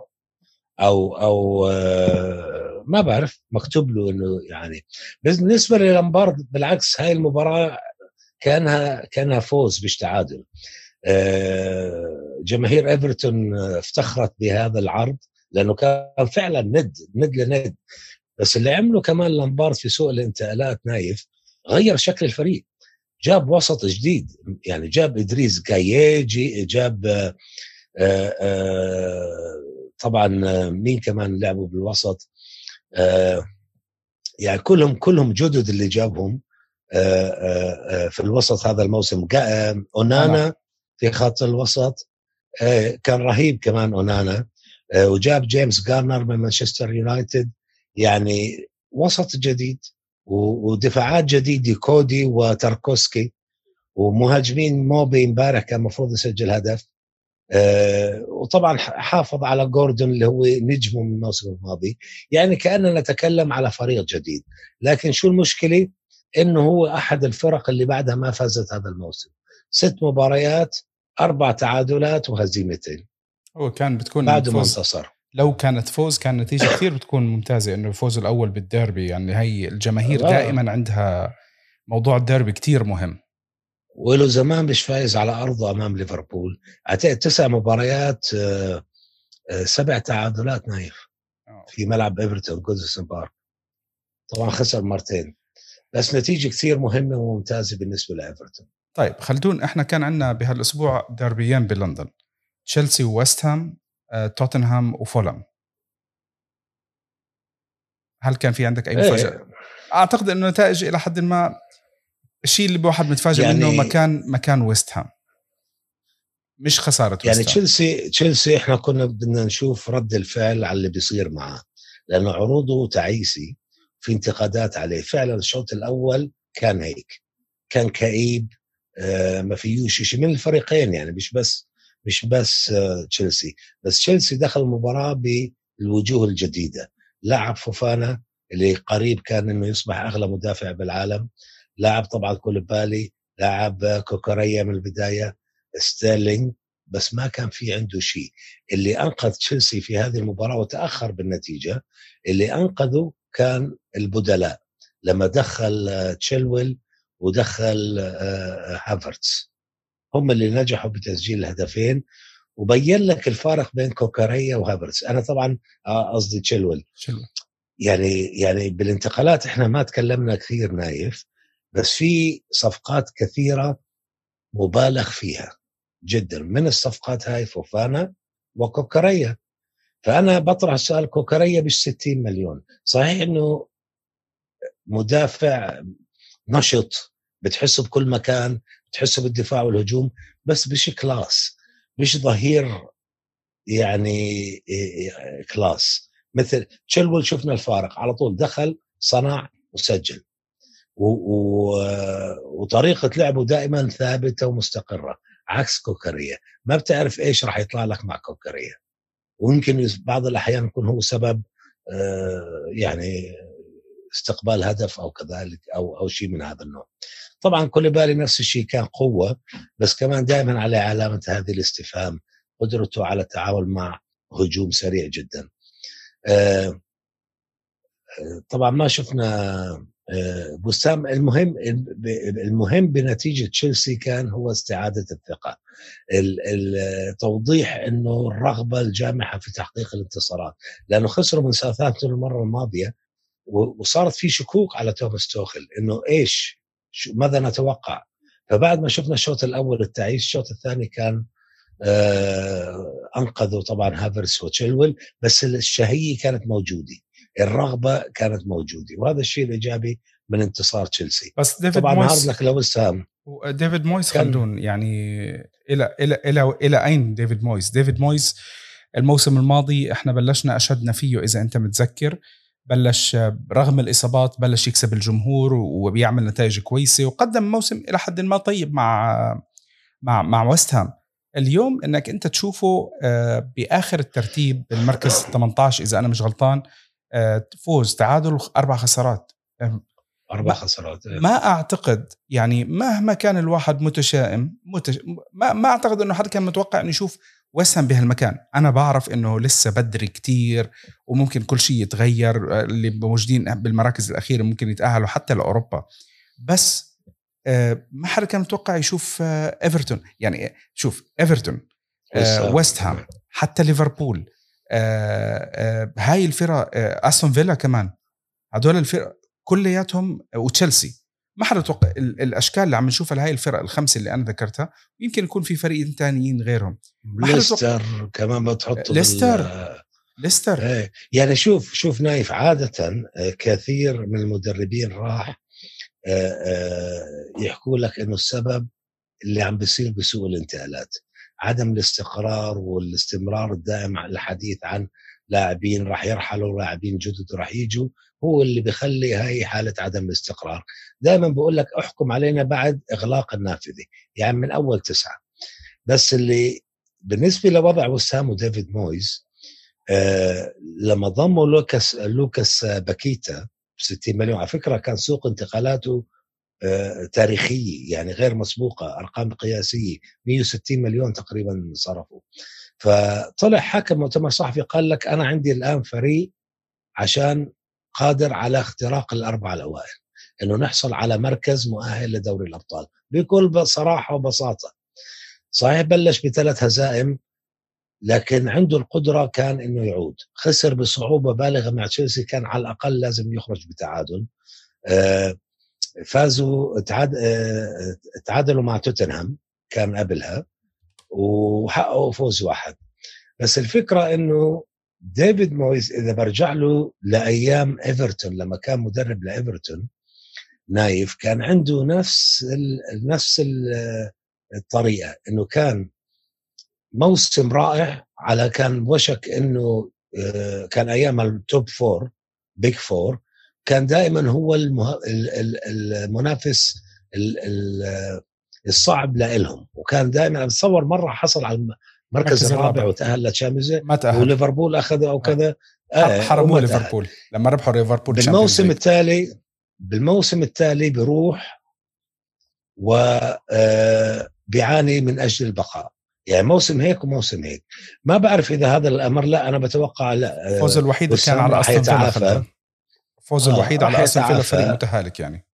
أو أو آه، ما بعرف مكتوب له إنه يعني بالنسبة للأمبارد بالعكس هاي المباراة كأنها كأنها فوز مش تعادل آه، جماهير إيفرتون افتخرت بهذا العرض لأنه كان فعلا ند ند لند. بس اللي عمله كمان لامبارد في سوق الانتقالات نايف غير شكل الفريق. جاب وسط جديد يعني جاب إدريس جايي جاب آآ آه، آآ آه، طبعا مين كمان لعبوا بالوسط؟ يعني كلهم كلهم جدد اللي جابهم في الوسط هذا الموسم. أونانا في خط الوسط آه، كان رهيب كمان أونانا آه، وجاب جيمس جارنر من مانشستر يونايتد. يعني وسط جديد ودفاعات جديدة كودي وتاركوسكي ومهاجمين موبي امبارح كان المفروض يسجل هدف. آه وطبعا حافظ على جوردون اللي هو نجمه من الموسم الماضي. يعني كأننا نتكلم على فريق جديد. لكن شو المشكلة؟ إنه هو أحد الفرق اللي بعدها ما فازت هذا الموسم. ست مباريات أربع تعادلات وهزيمتين. هو كان بتكون بعد ما انتصر. لو كانت فوز كان نتيجة كثير بتكون ممتازة. إنه الفوز الأول بالديربي. يعني هي الجماهير آه. دائما عندها موضوع الديربي كثير مهم. وله زمان مش فايز على ارضه أمام ليفربول اعتقد تسع مباريات آه، آه، سبع تعادلات نايف آه. في ملعب إيفرتون جودسون بارك طبعا خسر مرتين بس نتيجة كثير مهمة وممتازة بالنسبة لإيفرتون طيب خلدون إحنا كان عندنا بهالأسبوع ديربيين بلندن تشيلسي وويست هام توتنهام وفولم هل كان في عندك أي مفاجأة؟ إيه. أعتقد إنه نتائج إلى حد ما الشيء اللي الواحد متفاجئ يعني منه مكان مكان ويست هام مش خسارة يعني تشيلسي تشيلسي إحنا كنا بدنا نشوف رد الفعل على اللي بيصير معاه لأنه عروضه تعيسي في انتقادات عليه. فعلا الشوط الأول كان هيك. كان كئيب آه ما فيهوش شيء من الفريقين يعني مش بس مش بس آه تشيلسي بس تشيلسي دخل المباراه بالوجوه الجديدة. لعب فوفانا اللي قريب كان إنه يصبح أغلى مدافع بالعالم. لاعب طبعا كوليبالي لاعب كوكوريا من البداية ستيرلينج بس ما كان في عنده شيء. اللي أنقذ تشيلسي في هذه المباراة وتأخر بالنتيجة اللي أنقذه كان البدلاء لما دخل تشيلويل ودخل آه، هافرتس. هم اللي نجحوا بتسجيل الهدفين وبين لك الفارق بين كوكوريا وهافرتس. أنا طبعا آه، قصدي تشيلويل. يعني يعني بالانتقالات إحنا ما تكلمنا كثير نايف بس في صفقات كثيرة مبالغ فيها. جدا. من الصفقات هاي؟ فوفانا وكوكريا. فأنا بطرح سؤال كوكريا ب 60 مليون. صحيح إنه مدافع نشط بتحسه بكل مكان بتحسه بالدفاع والهجوم بس مش class. مش ظهير يعني class. مثل تشيلويل شفنا الفارق. على طول دخل صنع وسجل. وطريقة لعبه دائما ثابتة ومستقرة عكس كوكريا ما بتعرف إيش راح يطلع لك مع كوكريا ويمكن بعض الأحيان يكون هو سبب آه، يعني استقبال هدف أو كذلك أو أو شيء من هذا النوع. طبعا كوليبالي نفس الشيء كان قوة بس كمان دائما عليه علامة هذه الاستفهام قدرته على التعامل مع هجوم سريع جدا. آه، آه، طبعا ما شفنا آه، بسام المهم المهم بنتيجة تشيلسي كان هو استعادة الثقة. توضيح إنه الرغبة الجامحة في تحقيق الانتصارات لأنه خسروا من ساوثهامبتون المرة الماضية وصارت في شكوك على توماس توخل إنه إيش؟ ماذا نتوقع؟ فبعد ما شفنا الشوط الأول التعيس الشوط الثاني كان آه أنقذوا طبعا هافرتس وتشيلويل بس الشهية كانت موجودة. الرغبة كانت موجودة وهذا الشيء الإيجابي من انتصار تشيلسي. بس ديفيد طبعا مويس لك لوست هام. ديفيد مويس خلدون يعني إلى إلى إلى إلى أين ديفيد مويس؟ ديفيد مويس الموسم الماضي إحنا بلشنا أشدنا فيه إذا أنت متذكر. بلش رغم الإصابات بلش يكسب الجمهور وبيعمل نتائج كويسة وقدم موسم إلى حد ما طيب مع مع مع ويست هام. اليوم إنك أنت تشوفه آه، بآخر الترتيب بالمركز 18 إذا أنا مش غلطان فوز تعادل أربع خسارات. أربع خسارات إيه. ما أعتقد يعني مهما كان الواحد متشائم متش... ما, ما أعتقد إنه حد كان متوقع إنه يشوف وسام بهالمكان. أنا بعرف إنه لسه بدري كتير وممكن كل شيء يتغير آه، اللي موجودين بالمراكز الأخيرة ممكن يتأهلوا حتى لأوروبا. بس آه، ما حدا كان متوقع يشوف إيفرتون. يعني شوف إيفرتون ويست هام. حتى ليفربول. آه، آه، هاي الفرق آه، أستون فيلا كمان. هدول الفرق كلياتهم وتشيلسي. ما حدا توقع الأشكال اللي عم نشوفها لهي الفرق الخمسة اللي أنا ذكرتها يمكن يكون في فريقين ثانيين غيرهم. ليستر كمان بتحط ليستر. ليستر. إيه يعني شوف شوف نايف عادة كثير من المدربين راح يحكوا لك إنه السبب اللي عم بيصير بسوق الانتقالات. عدم الاستقرار والاستمرار الدائم على الحديث عن لاعبين راح يرحلوا لاعبين جدد راح يجوا هو اللي بيخلي هاي حالة عدم الاستقرار. دائما بقول لك احكم علينا بعد إغلاق النافذة يعني من أول تسعة. بس اللي بالنسبة لوضع وست هام وديفيد مويز آه لما ضموا لوكاس لوكاس باكيتا ب 60 مليون على فكرة كان سوق انتقالاته تاريخية يعني غير مسبوقة أرقام قياسية 160 مليون تقريبا صرفوا. فطلع حاكم مؤتمر صحفي قال لك أنا عندي الآن فريق عشان قادر على اختراق الاربعه الاوائل إنه نحصل على مركز مؤهل لدوري الأبطال. بكل صراحة وبساطة. صحيح بلش بثلاث هزائم لكن عنده القدرة كان إنه يعود. خسر بصعوبة بالغة مع تشيلسي كان على الأقل لازم يخرج بتعادل. آه فازوا تعاد تعادلوا مع توتنهام كان قبلها وحققوا فوز واحد. بس الفكرة إنه ديفيد مويز إذا برجع له لأيام إيفرتون لما كان مدرب لإيفرتون نايف كان عنده نفس نفس ال الطريقة إنه كان موسم رائع على كان وشك إنه آه، كان أيام ال top four big four كان دائما هو المه... المنافس الصعب لهم وكان دائما أتصور مرة حصل على المركز الرابع وتأهل ل Champions ما تأهل. وليفربول أخذه أو كذا. آه حرموا ليفربول. لما ربحوا ليفربول بالموسم التالي بالموسم التالي بيروح و آه، بيعاني من أجل البقاء. يعني موسم هيك وموسم هيك. ما بعرف إذا هذا الأمر لا أنا بتوقع لا. الفوز الوحيد كان على أستون فيلا الفوز آه الوحيد على استون فيلا فريق متهالك يعني.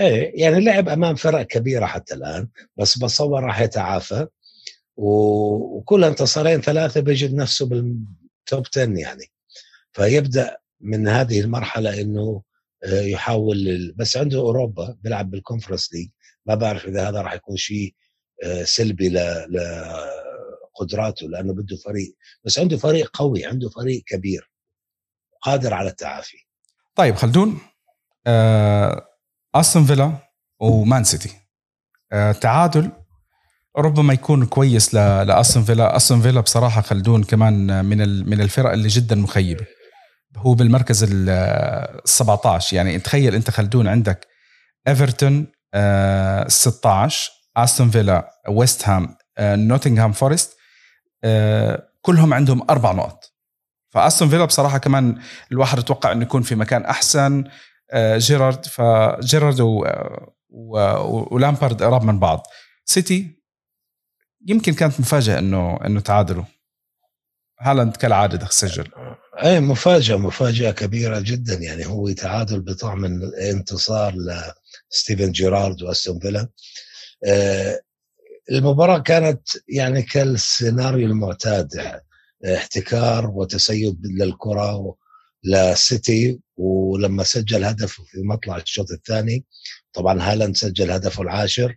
إيه يعني لعب أمام فرق كبيرة حتى الآن بس بتصور راح يتعافى. وكل انتصارين ثلاثة بيجد نفسه بال top 10 يعني. فيبدأ من هذه المرحلة إنه آه، يحاول بس عنده أوروبا بيلعب بال Conference League ما بعرف إذا هذا راح يكون شيء آه، سلبي لقدراته لأنه بده فريق. بس عنده فريق قوي عنده فريق كبير قادر على التعافي. طيب خلدون. آه، استون فيلا ومان سيتي آه، تعادل ربما يكون كويس لاستون فيلا استون فيلا بصراحة خلدون كمان من من الفرق اللي جدا مخيبة. هو بالمركز ال 17 يعني تخيل أنت خلدون عندك ايفرتون 16 استون فيلا ويست هام نوتنغهام فورست كلهم عندهم أربع نقط. فأستون فيلا بصراحة كمان الواحد يتوقع إنه يكون في مكان أحسن. آه، جيرارد فجيرارد ولامبارد قراب من بعض. سيتي يمكن كانت مفاجأة إنه إنه تعادلوا. هالاند كالعادة سجل أي مفاجأة مفاجأة كبيرة جدا. يعني هو تعادل بطعم انتصار لستيفن جيرارد وأستون فيلا. آه، المباراة كانت يعني كالسيناريو المعتاد. احتكار وتسيد للكرة للسيتي ولما سجل هدف في مطلع الشوط الثاني طبعا هالاند سجل هدفه العاشر.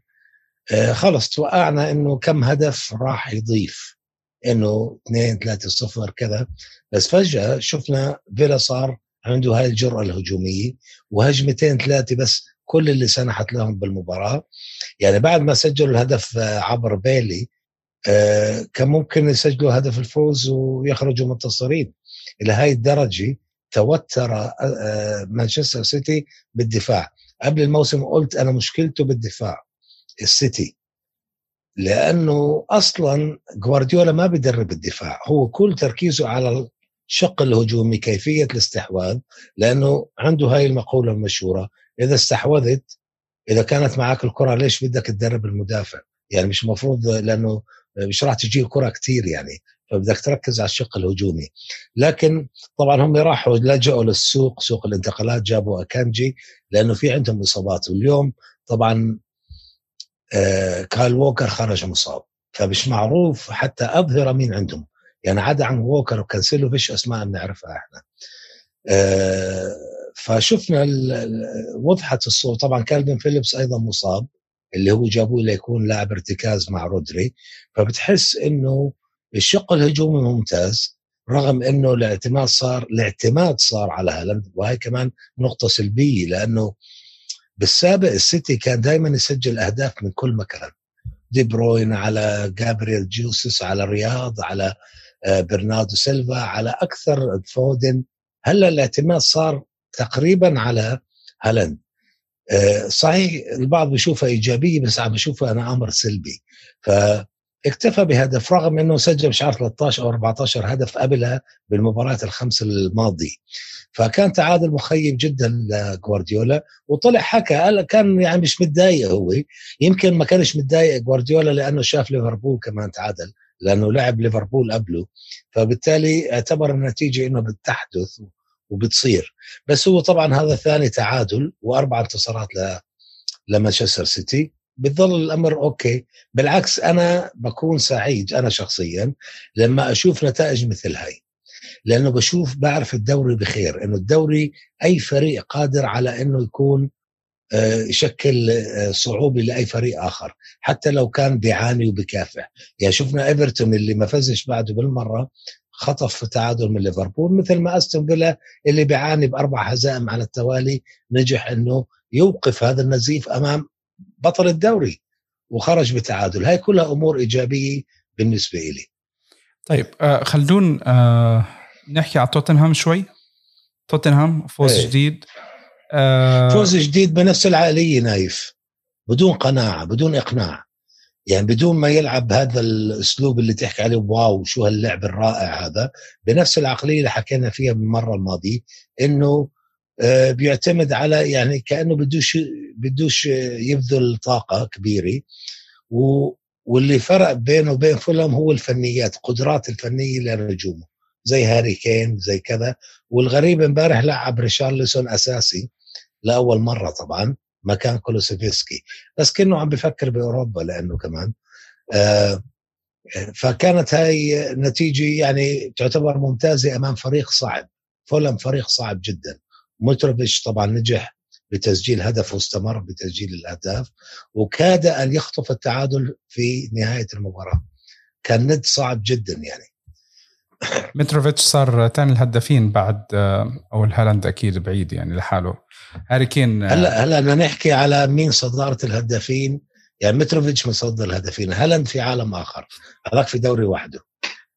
آه، خلص توقعنا إنه كم هدف راح يضيف. إنه 2 3 0 كذا. بس فجأة شفنا فيلا صار عنده هاي الجرأة الهجومية وهجمتين ثلاثة بس كل اللي سنحت لهم بالمباراة. يعني بعد ما سجلوا الهدف آه، عبر بيلي كان ممكن يسجلوا هدف الفوز ويخرجوا منتصرين إلى هاي الدرجة توتر آه، مانشستر سيتي بالدفاع. قبل الموسم قلت أنا مشكلته بالدفاع السيتي. لأنه أصلا جوارديولا ما بيدرب الدفاع. هو كل تركيزه على الشق الهجومي كيفية الاستحواذ لأنه عنده هاي المقولة المشهورة إذا استحوذت إذا كانت معك الكرة ليش بدك تدرب المدافع؟ يعني مش مفروض لأنه مش راح تجي الكرة كثير يعني فبدك تركز على الشق الهجومي. لكن طبعا هم راحوا لجأوا للسوق سوق الانتقالات جابوا أكانجي لأنه في عندهم إصابات. واليوم طبعا آه كايل ووكر خرج مصاب. فمش معروف حتى اظهره مين عندهم. يعني عدا عن ووكر وكانسيلو فيش أسماء بنعرفها إحنا. آه فشفنا وضحت الصورة. طبعا كالفين فيليبس أيضا مصاب. اللي هو جابوه ليكون لاعب ارتكاز مع رودري فبتحس إنه الشق الهجومي ممتاز رغم إنه الاعتماد صار الاعتماد صار على هالاند وهي كمان نقطة سلبية لأنه بالسابق السيتي كان دائما يسجل أهداف من كل مكان. دي بروين على جابرييل جوسس على رياض على آه، برناردو سيلفا على أكثر فودن هلأ الاعتماد صار تقريبا على هالاند. صحيح البعض بيشوفها إيجابية بس عم بشوفها أنا أمر سلبي. فاكتفى بهدف رغم إنه سجل مش عارف 13 أو 14 هدف قبلها بالمباريات الخمس الماضية. فكان تعادل مخيب جدا لجوارديولا وطلع حكى قال كان يعني مش متضايق هو. يمكن ما كانش متضايق جوارديولا لأنه شاف ليفربول كمان تعادل لأنه لعب ليفربول قبله. فبالتالي اعتبر النتيجة إنه بتحدث. وبتصير. بس هو طبعا هذا ثاني تعادل وأربع انتصارات لمانشستر سيتي. بتظل الأمر أوكي. بالعكس أنا بكون سعيد أنا شخصيا لما أشوف نتائج مثل هاي. لأنه بشوف بعرف الدوري بخير. إنه الدوري أي فريق قادر على إنه يكون يشكل صعوبة لأي فريق آخر. حتى لو كان بيعاني وبكافح. يعني شفنا إيفرتون اللي ما فزش بعده بالمرة خطف تعادل من ليفربول مثل ما أستون فيلا اللي بيعاني بأربع هزائم على التوالي نجح إنه يوقف هذا النزيف أمام بطل الدوري وخرج بتعادل. هاي كلها أمور إيجابية بالنسبة لي طيب آه خلدون آه نحكي على توتنهام شوي. توتنهام فوز إيه. جديد. آه فوز جديد بنفس العقلية نايف. بدون قناعة بدون إقناع. يعني بدون ما يلعب بهذا الأسلوب اللي تحكي عليه واو شو هاللعب الرائع هذا. بنفس العقلية اللي حكينا فيها بالمرة الماضية إنه آه، بيعتمد على يعني كأنه بدوش بدوش يبذل طاقة كبيرة. واللي فرق بينه وبين فولم هو الفنيات قدرات الفنية لنجومه زي هاري كين زي كذا. والغريب امبارح لعب ريشارلسون أساسي لأول مرة طبعا. مكان كولوسيفسكي. بس كأنه عم بفكر بأوروبا لأنه كمان. آه فكانت هاي نتيجة يعني تعتبر ممتازة أمام فريق صعب. فولم فريق صعب جدا. متروفيتش طبعا نجح بتسجيل هدف واستمر بتسجيل الأهداف وكاد أن يخطف التعادل في نهاية المباراة. كان ند صعب جدا يعني. متروفيتش صار ثاني الهدافين بعد آه، أو هالاند أكيد بعيد يعني لحاله. هاري كين آه، هلا هلا بدنا نحكي على مين صدارة الهدافين. يعني متروفيتش متصدر الهدافين هالاند في عالم آخر هذاك في دوري وحده.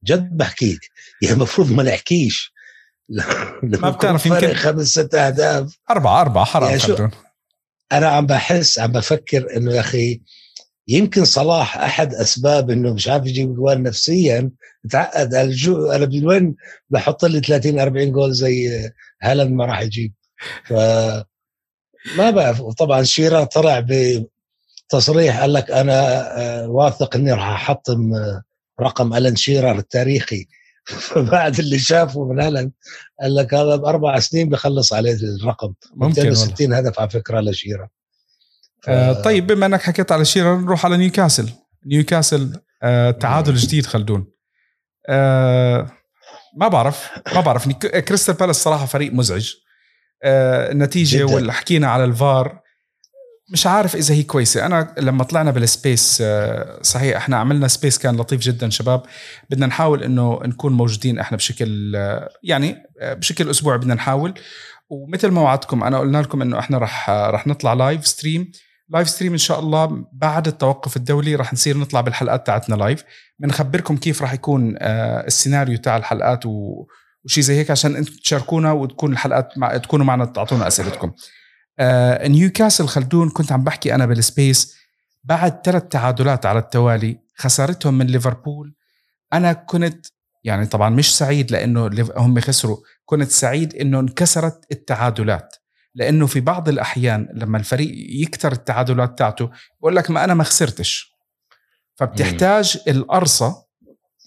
جد بحكيك يعني المفروض ما نحكيش. ما بتعرف يمكن خمس ست أهداف. أربعة أربعة حرام يعني شو؟ أنا عم بحس عم بفكر إنه يا أخي يمكن صلاح أحد أسباب إنه مش عارف يجيب جوال نفسيا. تعقد الجو أنا من وين بحط لي 30 40 جول زي هالاند ما راح يجيب؟ ف ما بعرف. طبعا شيرا طلع بتصريح قال لك أنا آه، واثق إني راح أحطم آه، رقم ألان شيرر التاريخي. فبعد اللي شافه من هالاند قال لك هذا بأربع سنين بخلص عليه الرقم. ممكن 260 هدف على فكرة لشيرا ف... آه طيب بما إنك حكيت على شيرر نروح على نيوكاسل. نيوكاسل آه تعادل جديد خلدون. آه ما بعرف ما بعرف. كريستال بالاس صراحة فريق مزعج. آه النتيجة واللي حكينا على الفار. مش عارف إذا هي كويسة. أنا لما طلعنا بال space آه، صحيح إحنا عملنا space كان لطيف جدا شباب. بدنا نحاول إنه نكون موجودين إحنا بشكل آه، يعني بشكل اسبوعي بدنا نحاول. ومثل ما وعدتكم أنا قلنا لكم إنه إحنا رح رح نطلع live stream live stream إن شاء الله بعد التوقف الدولي رح نصير نطلع بالحلقات تاعتنا live بنخبركم كيف رح يكون السيناريو تاع الحلقات وشي زي هيك عشان أنتم تشاركونا وتكون الحلقات مع تكونوا معنا تعطونا أسئلتكم. آه نيوكاسل خلدون كنت عم بحكي أنا بال space بعد ثلاث تعادلات على التوالي خسارتهم من ليفربول. أنا كنت يعني طبعا مش سعيد لأنه هم خسروا. كنت سعيد إنه انكسرت التعادلات. لأنه في بعض الأحيان لما الفريق يكتر التعادلات تاعته بقول لك ما أنا ما خسرتش. فبتحتاج القرصة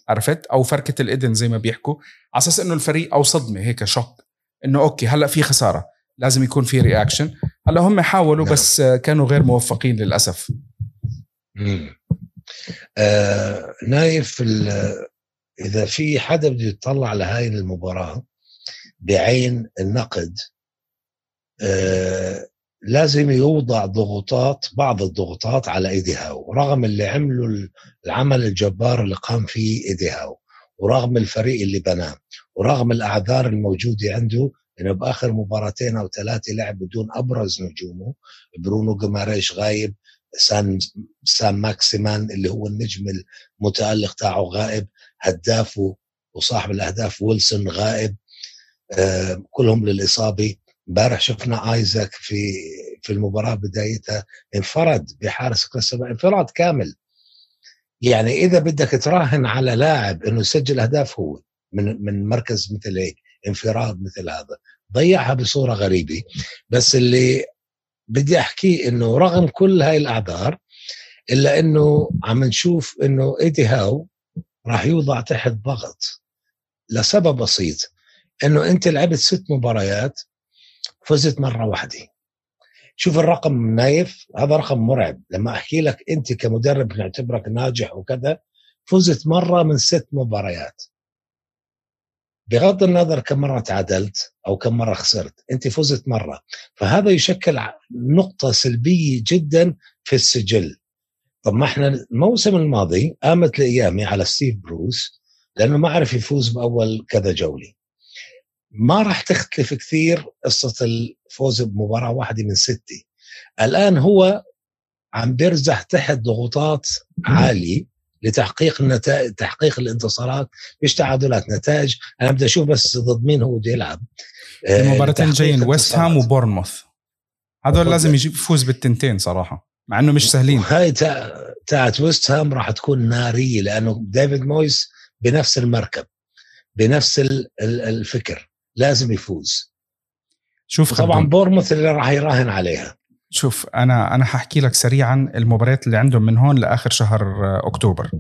عرفت؟ أو فركة الإذن زي ما بيحكوا. على أساس إنه الفريق أو صدمة هيك shock إنه okay هلأ في خسارة. لازم يكون في reaction هلأ هم حاولوا نعم. بس كانوا غير موفقين للأسف. آه نايف إذا في حدا بده يطلع على هاي المباراة بعين النقد آه لازم يوضع ضغوطات بعض الضغوطات على ايدي هاو رغم اللي عملوا العمل الجبار اللي قام فيه ايدي هاو ورغم الفريق اللي بناه ورغم الأعذار الموجودة عنده إنه بآخر مباراتين أو ثلاثة لعب بدون أبرز نجومه برونو جماريش غايب سان سان ماكسيمان اللي هو النجم المتألق تاعه غائب هدافه وصاحب الأهداف ويلسون غائب آه كلهم للإصابة. امبارح شفنا آيزاك في في المباراة بدايتها انفرد بحارس كريستال انفراد كامل. يعني إذا بدك تراهن على لاعب إنه يسجل أهداف هو من من مركز مثل هيك انفراد مثل هذا ضيعها بصورة غريبة. بس اللي بدي احكيه إنه رغم كل هاي الأعذار إلا إنه عم نشوف إنه إيدي هاو راح يوضع تحت ضغط لسبب بسيط. إنه أنت لعبت ست مباريات فزت مرة واحدة. شوف الرقم نايف هذا رقم مرعب. لما أحكي لك أنت كمدرب نعتبرك ناجح وكذا فزت مرة من ست مباريات. بغض النظر كم مرة تعادلت أو كم مرة خسرت أنت فزت مرة. فهذا يشكل نقطة سلبية جدا في السجل. طب ما إحنا الموسم الماضي قامت لإيامي على ستيف بروس لأنه ما عرف يفوز بأول كذا جولة. ما راح تختلف كثير قصة الفوز بمباراة واحدة من ستة. الآن هو عم بيرزح تحت ضغوطات عالية لتحقيق النتائج تحقيق الانتصارات مش تعادلات نتائج. أنا بدي أشوف بس ضد مين هو بده يلعب. آه، المباراتين جايين ويست هام وبورنموث. هذول لازم يجيب يفوز بالتنتين صراحة مع إنه مش سهلين. هاي تاعت ويست هام راح تكون نارية لأنه ديفيد مويس بنفس المركب بنفس الفكر. لازم يفوز. شوف طبعا بورموث اللي راح يراهن عليها. شوف أنا أنا حاحكي لك سريعا المباريات اللي عندهم من هون لآخر شهر أكتوبر.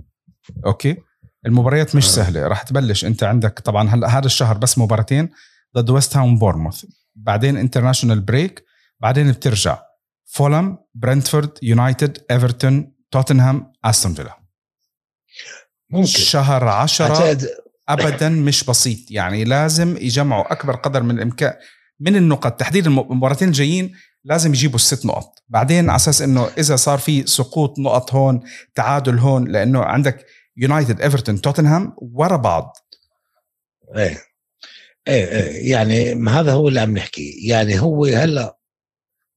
okay؟ المباريات مش آه. سهلة. راح تبلش أنت عندك طبعا هلأ هذا الشهر بس مباراتين ضد ويست هام بورموث. بعدين international break بعدين بترجع. فولم برنتفورد يونايتد إيفرتون توتنهام أستون فيلا. ممكن. شهر عشرة ابدا مش بسيط. يعني لازم يجمعوا أكبر قدر من الإمكان من النقط. تحديد المباراتين الجايين لازم يجيبوا الست نقط. بعدين على أساس إنه إذا صار في سقوط نقط هون تعادل هون لأنه عندك يونايتد ايفرتون توتنهام ورا بعض. إيه. إيه إيه. يعني هذا هو اللي عم نحكيه يعني هو هلأ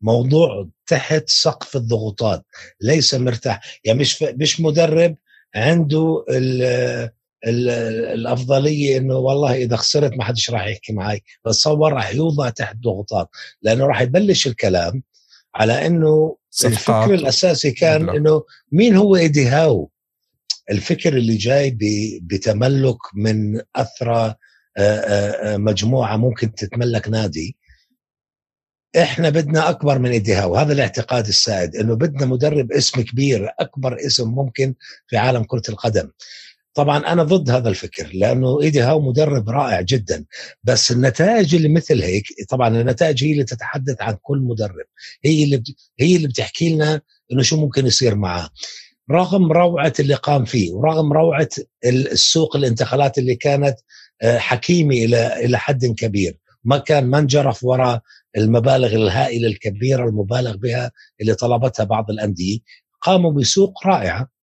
موضوع تحت سقف الضغوطات. ليس مرتاح. يعني مش مش مدرب عنده الأفضلية إنه والله إذا خسرت ما حدش راح يحكي معي بتصور راح يوضع تحت ضغوطات لأنه راح يبلش الكلام على إنه الفكر الأساسي كان إنه مين هو إيدي هاو؟ الفكر اللي جاي بتملك من أثرى مجموعة ممكن تتملك نادي. إحنا بدنا أكبر من إيدي هاو هذا الاعتقاد السائد إنه بدنا مدرب اسم كبير أكبر اسم ممكن في عالم كرة القدم. طبعا أنا ضد هذا الفكر لأنه إيدي هاو مدرب رائع جدا. بس النتائج اللي مثل هيك طبعا النتائج هي اللي تتحدث عن كل مدرب. هي اللي هي اللي بتحكي لنا إنه شو ممكن يصير معاه رغم روعة اللي قام فيه ورغم روعة السوق الانتقالات اللي كانت آه، حكيمة إلى إلى حد كبير. ما كان ما انجرف وراء المبالغ الهائلة الكبيرة المبالغ بها اللي طلبتها بعض الأندية. قاموا بسوق رائعه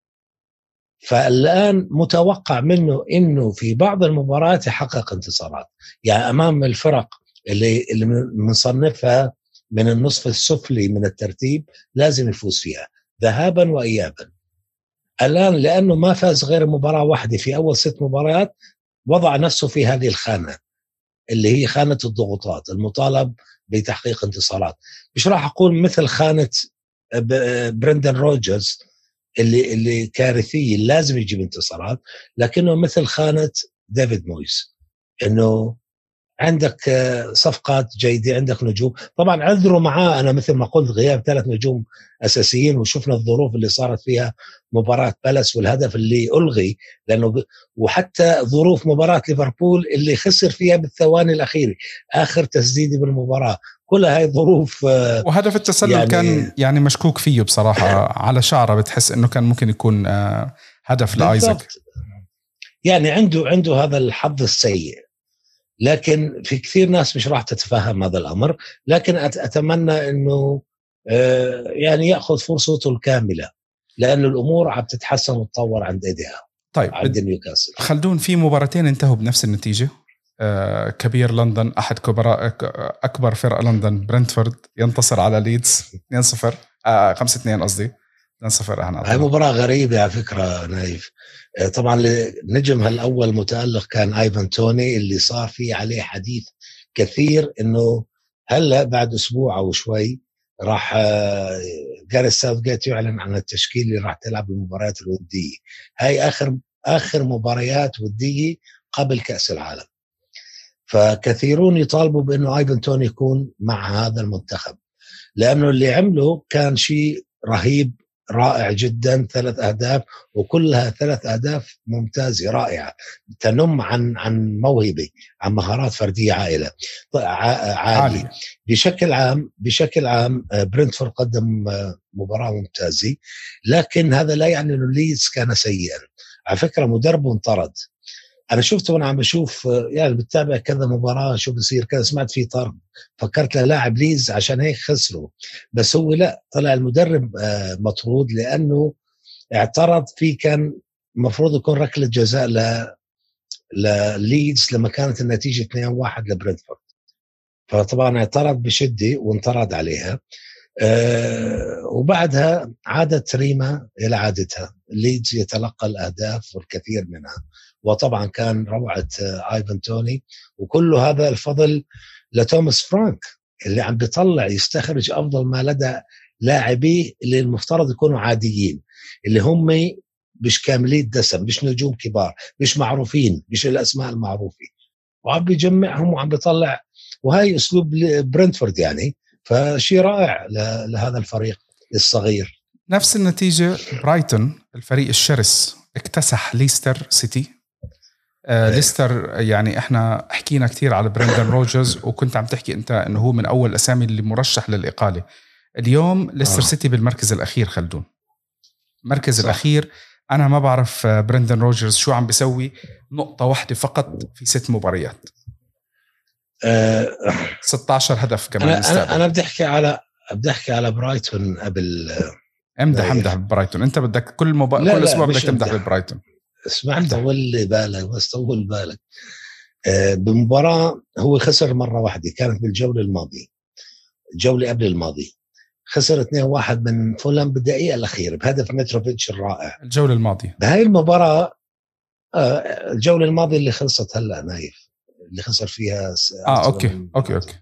فالآن متوقع منه إنه في بعض المباريات يحقق انتصارات. يعني أمام الفرق اللي اللي بنصنفها من النصف السفلي من الترتيب لازم يفوز فيها ذهابا وايابا. الآن لأنه ما فاز غير مباراة واحدة في أول ست مباريات وضع نفسه في هذه الخانة اللي هي خانة الضغوطات المطالب بتحقيق انتصارات. مش راح أقول مثل خانة برندن روجرز اللي اللي كارثيه لازم يجيب انتصارات لكنه مثل خانة ديفيد مويز إنه عندك آه، صفقات جيدة عندك نجوم. طبعا عذروا معاه أنا مثل ما قلت غياب ثلاث نجوم أساسيين وشفنا الظروف اللي صارت فيها مباراة تشلسي والهدف اللي ألغي لأنه ب... وحتى ظروف مباراة ليفربول اللي خسر فيها بالثواني الأخيرة آخر تسديدة بالمباراة. كلها هاي ظروف آه، وهدف التسلل يعني كان يعني مشكوك فيه بصراحة على شعره بتحس إنه كان ممكن يكون آه، هدف لآيزك. يعني عنده عنده هذا الحظ السيء. لكن في كثير ناس مش راح تتفهم هذا الأمر. لكن أتمنى إنه آه، يعني يأخذ فرصته الكاملة. لأنه الأمور عم تتحسن وتطور عند إيديها طيب عند نيوكاسل. خلدون في مباراتين انتهوا بنفس النتيجة؟ كبير لندن أحد كبراء أكبر فرق لندن برنتفورد ينتصر على ليدز 2-0 آه 5 2 قصدي. 2-0 إحنا هاي مباراة غريبة على فكرة نايف. آه، طبعا نجمها الأول متألق كان ايفن توني اللي صار في عليه حديث كثير إنه هلأ بعد أسبوع أو شوي راح جاريث ساوث جيت يعلن عن التشكيل اللي راح تلعب المباريات الودية. هاي آخر آخر مباريات ودية قبل كأس العالم. فكثيرون يطالبوا بأنه ايفن توني يكون مع هذا المنتخب لأنه اللي عمله كان شيء رهيب رائع جدا ثلاث أهداف وكلها ثلاث أهداف ممتازة رائعة. تنم عن عن موهبة عن مهارات فردية عائلة. عاليه بشكل عام بشكل عام آه، برنتفورد قدم آه، مباراة ممتازة لكن هذا لا يعني إنه ليدز كان سيئا. على فكرة مدربه انطرد. أنا شفته وأنا عم بشوف يعني بتابع كذا مباراة شو بصير كذا سمعت في طرد فكرت لاعب ليدز عشان هيك خسروا. بس هو لا طلع المدرب آه، مطرود لأنه اعترض في كان المفروض يكون ركلة جزاء ل لليدز لما كانت النتيجة 2-1 لبرنتفورد فطبعا اعترض بشدة وانطرد عليها. أه وبعدها عادت حليمة إلى عادتها ليدز يتلقى الأهداف والكثير منها. وطبعا كان روعة آه، آيفن توني. وكل هذا الفضل لتوماس فرانك اللي عم بيطلع يستخرج أفضل ما لدى لاعبيه اللي المفترض يكونوا عاديين اللي هم مش كاملي الدسم مش نجوم كبار مش معروفين مش الأسماء المعروفة. وعم بيجمعهم وعم بيطلع وهي أسلوب برنتفورد يعني. فشيء رائع لهذا الفريق الصغير نفس النتيجة برايتون الفريق الشرس اكتسح ليستر سيتي آه إيه. ليستر يعني إحنا حكينا كثير على برندن رودجرز وكنت عم تحكي أنت إنه هو من أول الاسامي اللي مرشح للإقالة اليوم ليستر آه. سيتي بالمركز الأخير خلدون المركز صح. الأخير أنا ما بعرف آه، برندن رودجرز شو عم بيسوي نقطة واحدة فقط في ست مباريات أه 16 هدف كمان أنا. أنا بدي أحكي على بدي أحكي على برايتون قبل امدح امدح ببرايتون أنت بدك كل مبا... كل أسبوع بدك تمدح ببرايتون. اسمع طول لي بالك بس طول بالك. أه بمباراة هو خسر مرة واحدة كانت بالجولة الماضية. الجولة قبل الماضية. خسر 2-1 من فولهام بالدقيقة الأخيرة بهدف متروفيتش الرائع. الجولة الماضية. بهاي المباراة آه الجولة الماضية اللي خلصت هلأ نايف. اللي خسر فيها آه أوكي أوكي أوكي.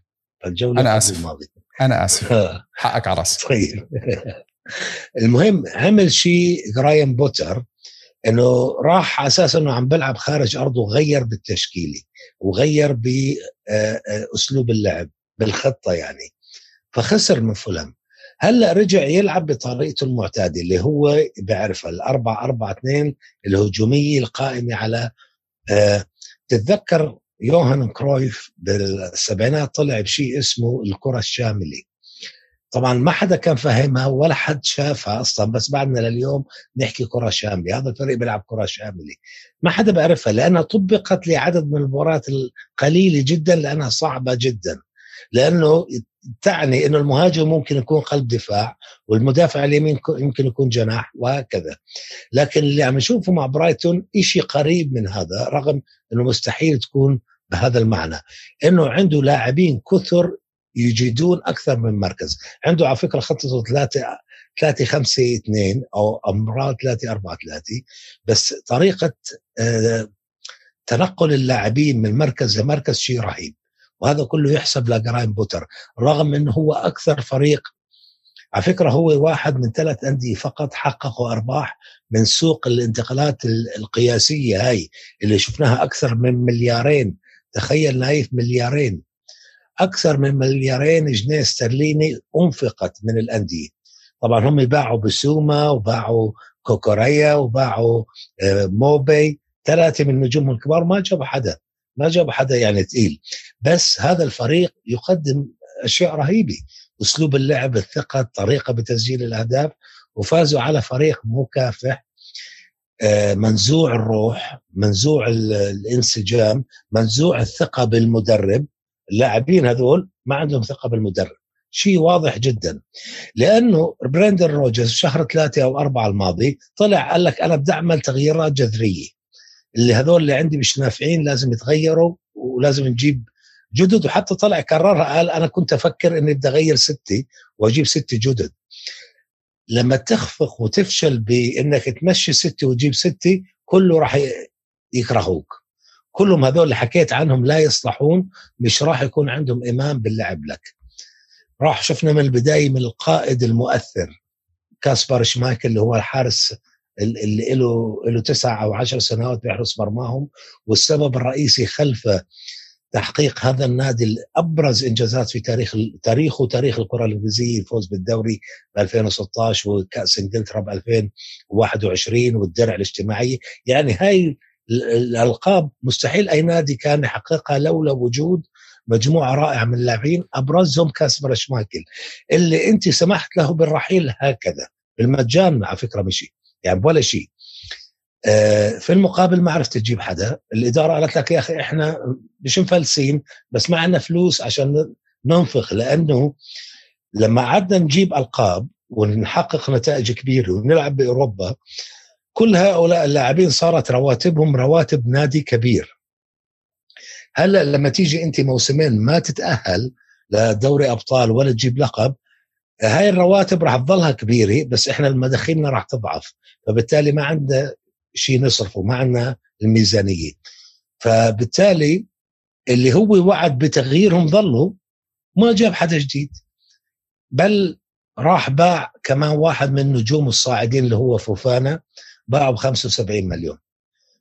الجولة أنا آسف. الماضية. أنا آسف. آه. حقك على راسي. طيب. المهم عمل شيء جراهام بوتر إنه راح على أساس إنه عم بلعب خارج أرضه غير بالتشكيلة وغير باسلوب آه، اللعب بالخطة يعني. فخسر من فولهام هلأ رجع يلعب بطريقته المعتادة اللي هو بيعرفها الأربعة أربعة اثنين الهجومية القائمة على آه تتذكر يوهان كرويف بالسبعينات طلع بشيء اسمه الكرة الشاملة. طبعا ما حدا كان فاهمها ولا حد شافها أصلا بس بعدنا لليوم نحكي كرة شاملة. هذا الفريق بيلعب كرة شاملة. ما حدا بيعرفها لأنها طبقت لعدد من المباريات القليلة جدا لأنها صعبة جدا. لأنه تعني إنه المهاجم ممكن يكون قلب دفاع والمدافع اليمين يمكن يكون جناح وهكذا. لكن اللي عم نشوفه مع برايتون شيء قريب من هذا رغم إنه مستحيل تكون بهذا المعنى إنه عنده لاعبين كثر يجيدون أكثر من مركز. عنده على فكرة خطته ثلاثة ثلاثة خمسة اثنين أو أمرار ثلاثة أربعة ثلاثة بس طريقة آه، تنقل اللاعبين من مركز لمركز شيء رهيب. وهذا كله يحسب لجرايم بوتر رغم انه هو أكثر فريق على فكرة هو واحد من ثلاث أندية فقط حققوا أرباح من سوق الانتقالات القياسية هاي اللي شفناها أكثر من مليارين. تخيل نايف مليارين. أكثر من مليارين جنيه استرليني أنفقت من الأندية. طبعا هم باعوا بسوما وباعوا كوكوريا وباعوا آه، موبي. ثلاثة من نجومهم الكبار ما جابوا حدا ما جاب حدا يعني تقيل. بس هذا الفريق يقدم أشياء رهيبة. أسلوب اللعب الثقة الطريقة بتسجيل الأهداف وفازوا على فريق مكافح منزوع الروح منزوع الانسجام منزوع الثقة بالمدرب. اللاعبين هذول ما عندهم ثقة بالمدرب. شيء واضح جدا. لأنه برندن رودجرز شهر ثلاثة أو أربعة الماضي طلع قال لك أنا بدي أعمل تغييرات جذرية. اللي هذول اللي عندي مش نافعين لازم يتغيروا ولازم نجيب جدد. وحتى طلع كررها قال أنا كنت أفكر إني بدي أغير ستة وأجيب ستة جدد. لما تخفق وتفشل بإنك تمشي ستة وتجيب ستة كله راح يكرهوك. كلهم هذول اللي حكيت عنهم لا يصلحون مش راح يكون عندهم إيمان باللعب لك. راح شفنا من البداية من القائد المؤثر كاسبر شمايكل اللي هو الحارس اللي له له تسع أو عشر سنوات بيحرس مرماهم والسبب الرئيسي خلف تحقيق هذا النادي ابرز إنجازات في تاريخ تاريخه تاريخ الكرة الإنجليزية الفوز بالدوري ب 2016 وكأس إنجلترا ب 2021 والدرع الاجتماعي. يعني هاي الألقاب مستحيل أي نادي كان يحققها لولا وجود مجموعة رائعة من اللاعبين أبرزهم كاسبر شمايكل اللي أنت سمحت له بالرحيل هكذا بالمجان على فكرة مشي. يعني ولا شيء. في المقابل ما عرفت تجيب حدا. الإدارة قالت لك يا أخي إحنا مش مفلسين بس ما عندنا فلوس عشان ننفق لأنه لما قعدنا نجيب ألقاب ونحقق نتائج كبيرة ونلعب بأوروبا كل هؤلاء اللاعبين صارت رواتبهم رواتب نادي كبير. هلأ لما تيجي أنت موسمين ما تتأهل لدوري أبطال ولا تجيب لقب هاي الرواتب راح تظلها كبيرة بس إحنا المداخيلنا راح تضعف. فبالتالي ما عندنا شيء نصرفه ما عندنا الميزانية. فبالتالي اللي هو وعد بتغييرهم ظلوا ما جاب حدا جديد. بل راح باع كمان واحد من نجوم الصاعدين اللي هو فوفانا باعه ب 75 مليون.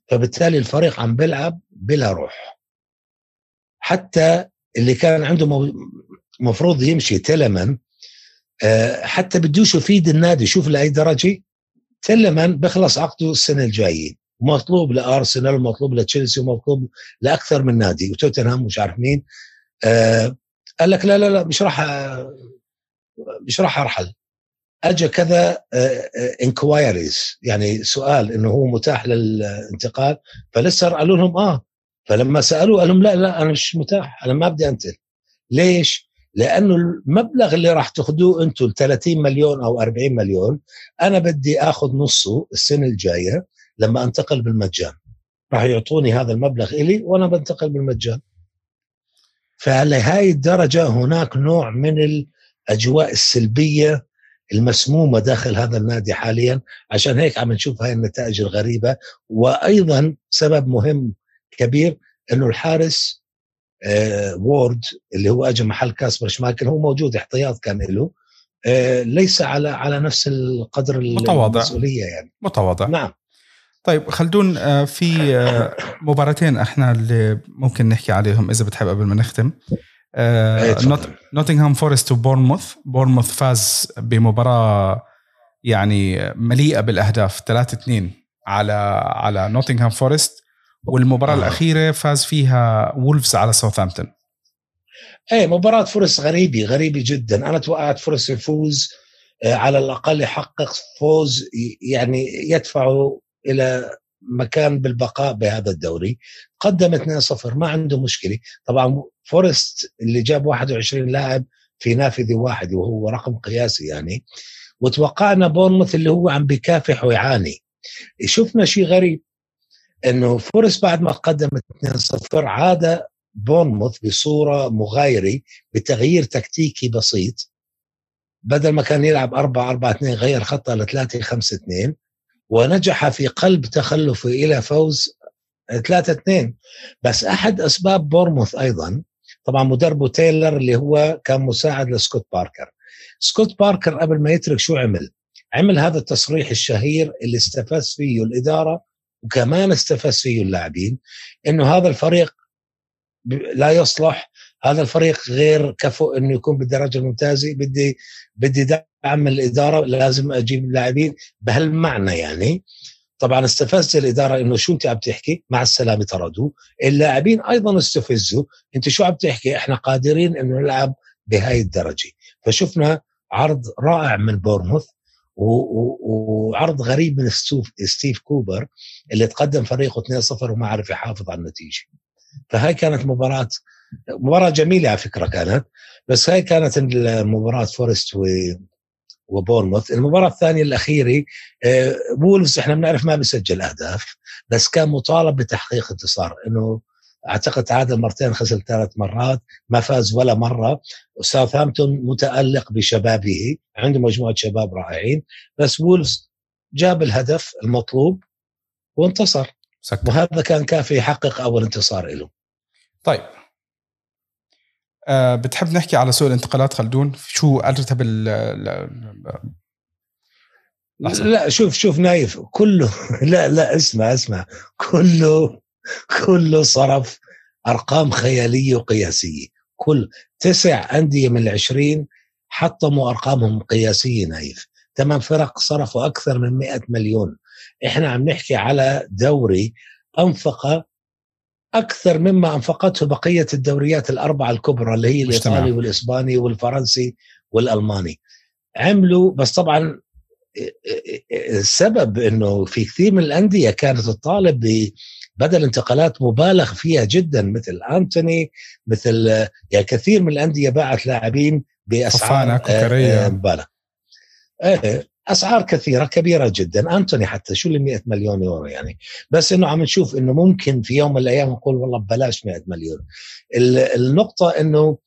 فبالتالي الفريق عم بيلعب بلا روح. حتى اللي كان عنده مفروض يمشي تلمن آه، حتى بدوش يفيد النادي شوف لأي درجة. تلمن بيخلص عقده السنة الجاية. مطلوب لأرسنال ومطلوب لتشيلسي ومطلوب لأكثر من نادي. وتوتنهام مش عارف مين. آه قال لك لا لا لا مش راح مش راح أرحل. اجى كذا انكوايريز آه، يعني سؤال إنه هو متاح للانتقال. فلسه قالوا لهم آه. فلما سالوه قال لهم لا لا أنا مش متاح. أنا ما بدي أنتقل. ليش؟ لأنه المبلغ اللي راح تاخذوه أنتم 30 مليون أو 40 مليون أنا بدي آخذ نصه السنة الجاية لما أنتقل بالمجان. راح يعطوني هذا المبلغ إلي وأنا بنتقل بالمجان. فلهي الدرجة هناك نوع من الأجواء السلبية المسمومة داخل هذا النادي حاليا. عشان هيك عم نشوف هاي النتائج الغريبة. وأيضا سبب مهم كبير إنه الحارس وورد اللي هو اجى محل كاسبر شمايكل هو موجود احتياط كان له. آه ليس على على نفس القدر متواضع. المسؤولية يعني. متواضع. نعم. طيب خلدون آه، في آه، مباراتين إحنا اللي ممكن نحكي عليهم إذا بتحب قبل ما نختم. نوتنغهام فورست وبورنموث بورنموث. فاز بمباراة يعني مليئة بالأهداف 3 2 على على نوتنغهام فورست. والمباراة آه. الأخيرة فاز فيها وولفز على ساوثهامبتون. إيه مباراة فورست غريبة غريبة جدا. أنا توقعت فورست يفوز آه، على الأقل يحقق فوز يعني يدفعه إلى مكان بالبقاء بهذا الدوري. قدم 2-0 ما عنده مشكلة. طبعا فورست اللي جاب 21 لاعب في نافذة واحدة وهو رقم قياسي يعني. وتوقعنا بورنموث اللي هو عم بكافح ويعاني. شفنا شيء غريب. إنه فورست بعد ما قدم 2-0 عاد بورنموث بصورة مغايرة بتغيير تكتيكي بسيط. بدل ما كان يلعب 4 4 2 غير خطه ل 3 5 2 ونجح في قلب تخلفه إلى فوز 3 2 بس أحد أسباب بورنموث أيضا طبعا مدربه تايلر اللي هو كان مساعد لسكوت باركر. سكوت باركر قبل ما يترك شو عمل؟ عمل هذا التصريح الشهير اللي استفز فيه الإدارة وكمان استفز فيه اللاعبين إنه هذا الفريق لا يصلح هذا الفريق غير كفؤ إنه يكون بالدرجة الممتازة. بدي بدي دعم الإدارة لازم أجيب لاعبين بهالمعنى يعني. طبعا استفزت الإدارة إنه شو أنت عم تحكي؟ مع السلامة طردوه اللاعبين أيضا استفزوا. أنت شو عم تحكي؟ إحنا قادرين إنه نلعب بهاي الدرجة. فشفنا عرض رائع من بورنموث وعرض غريب من ستيف كوبر اللي تقدم فريقه 2-0 وما عرف يحافظ على النتيجة. فهاي كانت مباراه مباراة جميلة على فكرة كانت بس هاي كانت مباراه فورست و وبورنموث. المباراة الثانية الأخيرة آه، وولفز إحنا بنعرف ما بيسجل أهداف بس كان مطالب بتحقيق انتصار إنه أعتقد تعادل مرتين خسر ثلاث مرات ما فاز ولا مرة. وساوثهامبتون متألق بشبابه عنده مجموعة شباب رائعين. بس وولفز جاب الهدف المطلوب وانتصر. سكت. وهذا كان كافي يحقق أول انتصار له طيب. أه بتحب نحكي على سوق الانتقالات خلدون؟ شو ارتب ال لا شوف شوف نايف كله لا لا اسمع اسمع. كله كله صرف أرقام خيالية وقياسية. كل تسع أندية من العشرين حطموا أرقامهم قياسية نايف. ثمان فرق صرفوا أكثر من 100 مليون. إحنا عم نحكي على دوري أنفق أكثر مما أنفقته بقية الدوريات الأربعة الكبرى اللي هي الإيطالي والإسباني والفرنسي والألماني. عملوا بس طبعا السبب إنه في كثير من الأندية كانت تطالب بدل انتقالات مبالغ فيها جدا مثل أنتوني مثل يعني كثير من الأندية باعت لاعبين بأسعار مبالغ. إيه أسعار كثيرة كبيرة جدا. أنتوني حتى شو ال 100 مليون يورو يعني؟ بس إنه عم نشوف إنه ممكن في يوم من الأيام نقول والله ببلاش 100 مليون. النقطة إنه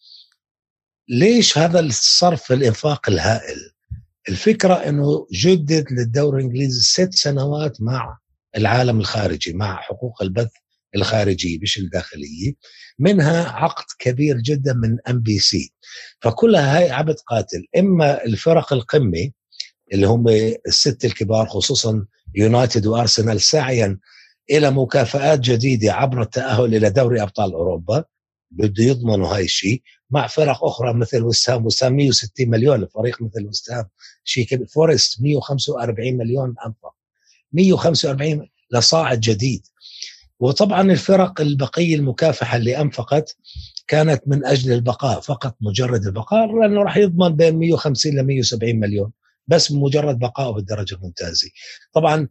ليش هذا الصرف الإنفاق الهائل؟ الفكرة إنه جدد للدوري الإنجليزي ست سنوات مع العالم الخارجي مع حقوق البث الخارجيه مش الداخليه منها عقد كبير جدا من NBC فكلها هاي عبتقاتل إما الفرق القمه اللي هم الست الكبار خصوصا يونايتد وارسنال سعيا إلى مكافآت جديدة عبر التأهل إلى دوري أبطال أوروبا بده يضمنوا هاي الشيء مع فرق أخرى مثل وسام وسام 160 مليون فريق مثل وسام شيء فورست 145 مليون أنفق. 145 لصاعد جديد وطبعا الفرق البقية المكافحة اللي أنفقت كانت من أجل البقاء فقط مجرد البقاء لأنه راح يضمن بين 150 ل 170 مليون بس مجرد بقائه بالدرجة الممتازة. طبعا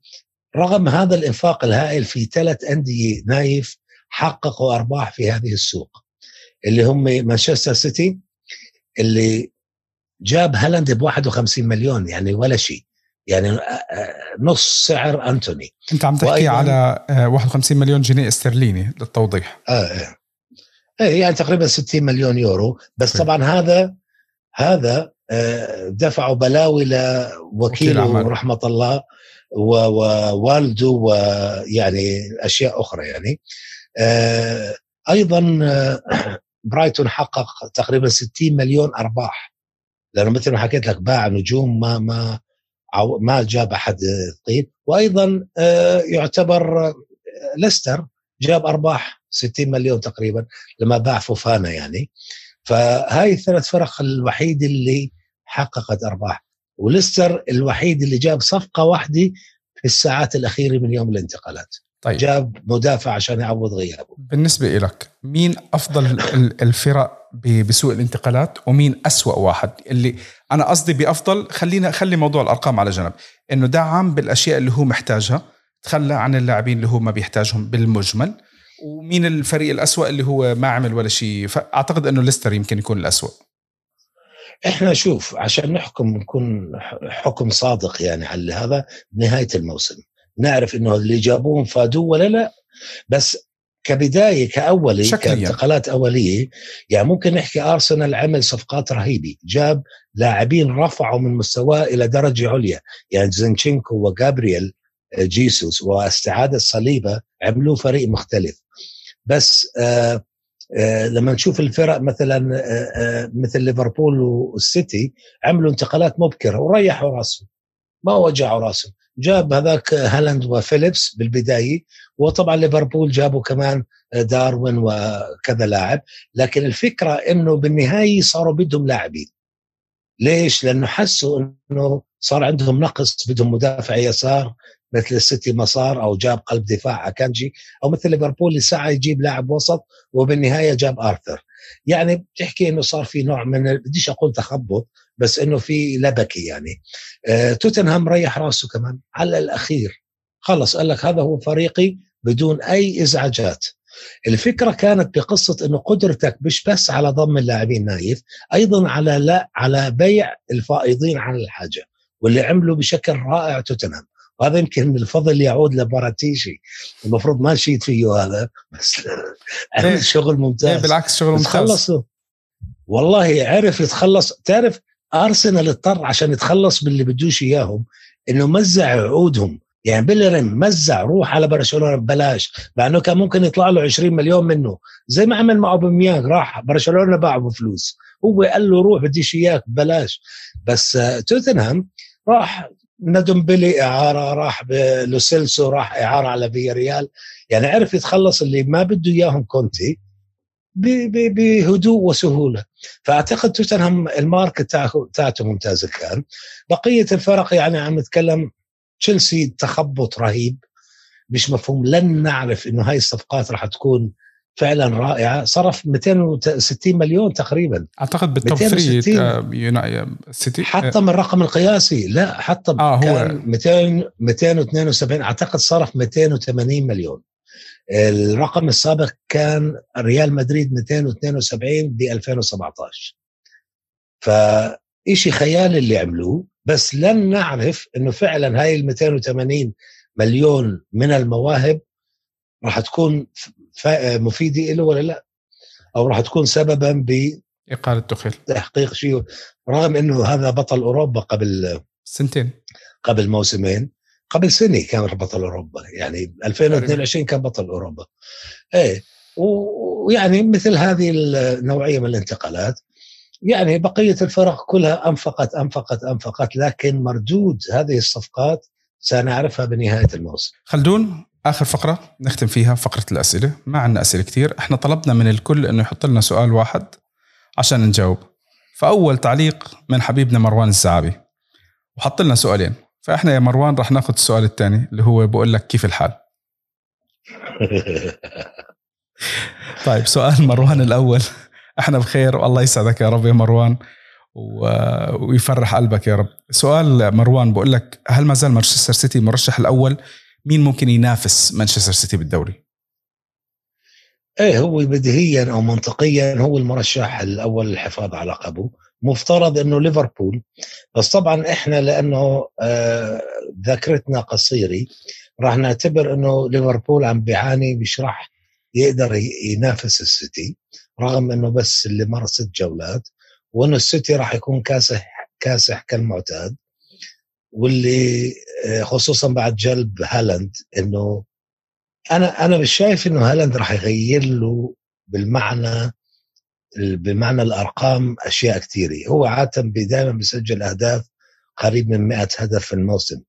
رغم هذا الإنفاق الهائل في ثلاث أندية نايف حققوا أرباح في هذه السوق اللي هم مانشستر سيتي اللي جاب هالاند ب 51 مليون يعني ولا شيء يعني آه، آه، نص سعر أنتوني. أنت عم تحكي على 51 آه، مليون جنيه استرليني للتوضيح. آه إيه يعني تقريبا 60 مليون يورو. بس طبعا هذا هذا دفعوا بلاوي لوكيله رحمه الله ووالده ويعني أشياء أخرى يعني. أيضا برايتون حقق تقريبا 60 مليون أرباح. لأنه مثل ما حكيت لك باع نجوم ما ما ما جاب أحد طيب. وأيضا آه، يعتبر آه، ليستر جاب أرباح 60 مليون تقريبا لما باع فوفانا يعني. فهاي الثلاث فرق الوحيد اللي حققت أرباح. وليستر الوحيد اللي جاب صفقة واحدة في الساعات الأخيرة من يوم الانتقالات. طيب. جاب مدافع عشان يعوض غيابه. بالنسبة لك مين أفضل الفرق بسوق الانتقالات ومين أسوأ واحد؟ اللي أنا قصدي بأفضل خلينا خلي موضوع الأرقام على جنب. إنه دعم بالأشياء اللي هو محتاجها تخلى عن اللاعبين اللي هو ما بيحتاجهم بالمجمل. ومين الفريق الأسوأ اللي هو ما عمل ولا شيء؟ فأعتقد إنه ليستر يمكن يكون الأسوأ. إحنا شوف عشان نحكم نكون حكم صادق يعني على هذا نهاية الموسم. نعرف إنه اللي جابوهم فادوه ولا لا. بس كبداية كأولي كانتقالات أولية يعني ممكن نحكي ارسنال عمل صفقات رهيبة. جاب لاعبين رفعوا من مستواه إلى درجة عليا. يعني زنشينكو وجابرييل آه، جيسوس واستعادة صليبة عملوا فريق مختلف. بس آه آه لما نشوف الفرق مثلا آه, آه، مثل ليفربول والسيتي عملوا انتقالات مبكرة وريحوا راسهم. ما وجعوا راسهم جاب هذاك هالاند وفيليبس بالبداية وطبعا ليفربول جابوا كمان داروين وكذا لاعب. لكن الفكرة إنه بالنهاية صاروا بدهم لاعبين. ليش؟ لأنه حسوا إنه صار عندهم نقص بدهم مدافع يسار مثل السيتي ما صار أو جاب قلب دفاع أكانجي أو مثل ليفربول اللي سعى يجيب لاعب وسط وبالنهاية جاب آرثر. يعني بتحكي إنه صار في نوع من بديش أقول تخبط بس إنه في لبكة يعني. آه توتنهام ريح راسه كمان على الأخير. خلص قال لك هذا هو فريقي بدون أي إزعاجات. الفكرة كانت بقصة إنه قدرتك مش بس على ضم اللاعبين نايف أيضا على لا على بيع الفائضين عن الحاجة واللي عملوا بشكل رائع توتنهام. وهذا يمكن الفضل يعود لباراتيشي. المفروض ما نشيد فيه هذا بس عمل إيه. شغل ممتاز. إيه، بالعكس شغل ممتاز. والله عرف يتخلص. تعرف أرسنال اضطر عشان يتخلص باللي بدوش إياهم إنه مزع عقودهم. يعني بيلرين مزع روح على برشلونة ببلاش مع إنه كان ممكن يطلع له 20 مليون منه. زي ما عمل مع أوباميانغ راح برشلونة باعه بفلوس. هو قال له روح بديش إياك ببلاش. بس توتنهام راح ندمبلي اعاره راح لوسيلسو راح إعارة على فيا ريال يعني عرف يتخلص اللي ما بده إياهم كونتي. بهدوء وسهولة. فأعتقد توتنهام ال market تاعته ممتازة كان. بقية الفرق يعني عم نتكلم تشيلسي تخبط رهيب. مش مفهوم. لن نعرف إنه هاي الصفقات راح تكون فعلا رائعة. صرف 260 مليون تقريبا. أعتقد بالتوب 3 سيتي. حطم الرقم القياسي. لا حطم آه هو. كان 200 272 أعتقد صرف 280 مليون. الرقم السابق كان ريال مدريد 272 ب 2017 فإشي خيالي اللي عملوه بس لن نعرف إنه فعلا هاي ال 280 مليون من المواهب راح تكون مفيدة له ولا لا؟ أو راح تكون سببا ب إقالة تخيل تحقيق شيء. رغم إنه هذا بطل أوروبا قبل سنتين. قبل موسمين. قبل سنة كان بطل أوروبا يعني 2022 كان بطل أوروبا. إيه ويعني مثل هذه النوعية من الانتقالات يعني بقية الفرق كلها أنفقت أنفقت أنفقت لكن مردود هذه الصفقات سنعرفها بنهاية الموسم. خلدون آخر فقرة نختم فيها فقرة الأسئلة. ما عندنا أسئلة كثير. إحنا طلبنا من الكل إنه يحط لنا سؤال واحد عشان نجاوب. فأول تعليق من حبيبنا مروان الزعابي وحط لنا سؤالين. فإحنا يا مروان راح ناخذ السؤال الثاني اللي هو بقول لك كيف الحال؟ طيب سؤال مروان الأول. إحنا بخير والله يسعدك يا رب يا مروان ويفرح قلبك يا رب. سؤال مروان بقول لك هل ما زال مانشستر سيتي المرشح الأول؟ مين ممكن ينافس مانشستر سيتي بالدوري؟ إيه هو بديهيا أو منطقيا هو المرشح الأول للحفاظ على لقبه. مفترض إنه ليفربول. بس طبعا إحنا لأنه آه ذاكرتنا قصيرة راح نعتبر إنه ليفربول عم بيعاني مش راح يقدر ينافس السيتي رغم إنه بس اللي مر ست جولات وإنه السيتي راح يكون كاسح كاسح كالمعتاد. واللي آه، خصوصا بعد جلب هالاند إنه أنا أنا مش شايف إنه هالاند راح يغير له بالمعنى بمعنى الأرقام أشياء كثيرة. هو عادة دائما بيسجل أهداف قريب من 100 هدف في الموسم.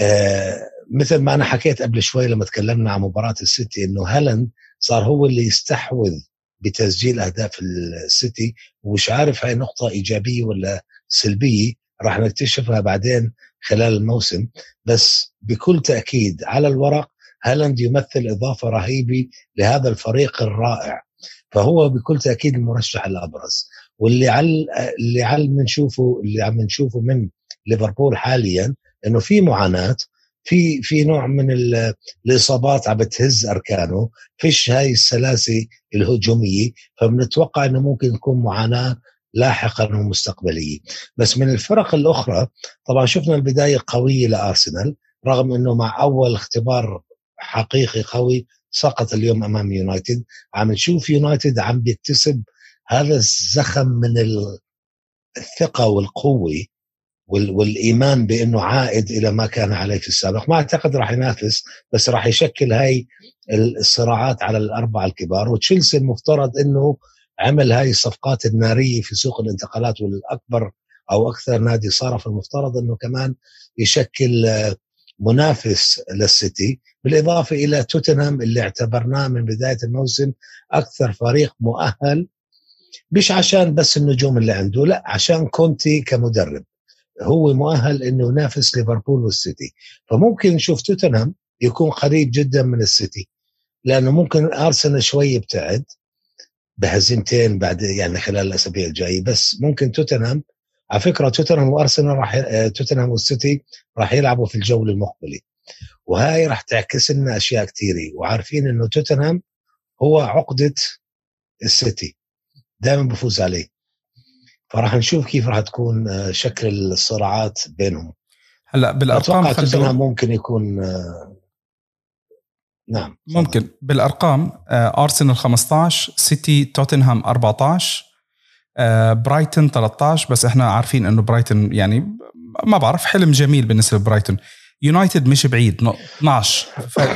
آه مثل ما أنا حكيت قبل شوي لما تكلمنا عن مباراة السيتي إنه هالاند صار هو اللي يستحوذ بتسجيل أهداف السيتي. ومش عارف هاي نقطة إيجابية ولا سلبية راح نكتشفها بعدين خلال الموسم. بس بكل تأكيد على الورق هالاند يمثل إضافة رهيبة لهذا الفريق الرائع. فهو بكل تأكيد المرشح الابرز واللي عل اللي عل بنشوفه اللي عم نشوفه من ليفربول حاليا إنه في معاناة في في نوع من الإصابات عم بتهز أركانه فيش هاي السلاسة الهجومية فبنتوقع إنه ممكن تكون معاناة لاحقا ومستقبلية. بس من الفرق الأخرى طبعا شفنا البداية قوية لأرسنال رغم إنه مع أول اختبار حقيقي قوي سقط اليوم أمام يونايتد. عم نشوف يونايتد عم بيكتسب هذا الزخم من الثقة والقوة والإيمان بأنه عائد إلى ما كان عليه في السابق. ما أعتقد راح ينافس بس راح يشكل هاي الصراعات على الأربعة الكبار. وتشيلسي المفترض إنه عمل هاي الصفقات النارية في سوق الانتقالات والأكبر أو أكثر نادي صرف المفترض إنه كمان يشكل منافس للسيتي بالإضافة إلى توتنهام اللي اعتبرناه من بداية الموسم أكثر فريق مؤهل مش عشان بس النجوم اللي عنده لا عشان كونتي كمدرب. هو مؤهل إنه ينافس ليفربول والسيتي. فممكن نشوف توتنهام يكون قريب جدا من السيتي لأنه ممكن أرسنال شوي يبتعد بهزيمتين بعد يعني خلال الأسابيع الجاية بس ممكن توتنهام على فكرة توتنهام وأرسنال راح توتنهام والسيتي راح يلعبوا في الجولة المقبلة. وهاي راح تعكس لنا أشياء كثيره وعارفين إنه توتنهام هو عقدة السيتي. دائما بفوز عليه. فراح نشوف كيف راح تكون آه، شكل الصراعات بينهم. هلأ بالأرقام توتنهام ممكن يكون آه، نعم ممكن. بالأرقام آه، أرسنال 15 سيتي توتنهام 14 برايتون 13 بس إحنا عارفين إنه برايتون يعني ما بعرف حلم جميل بالنسبة لبرايتون يونايتد مش بعيد 12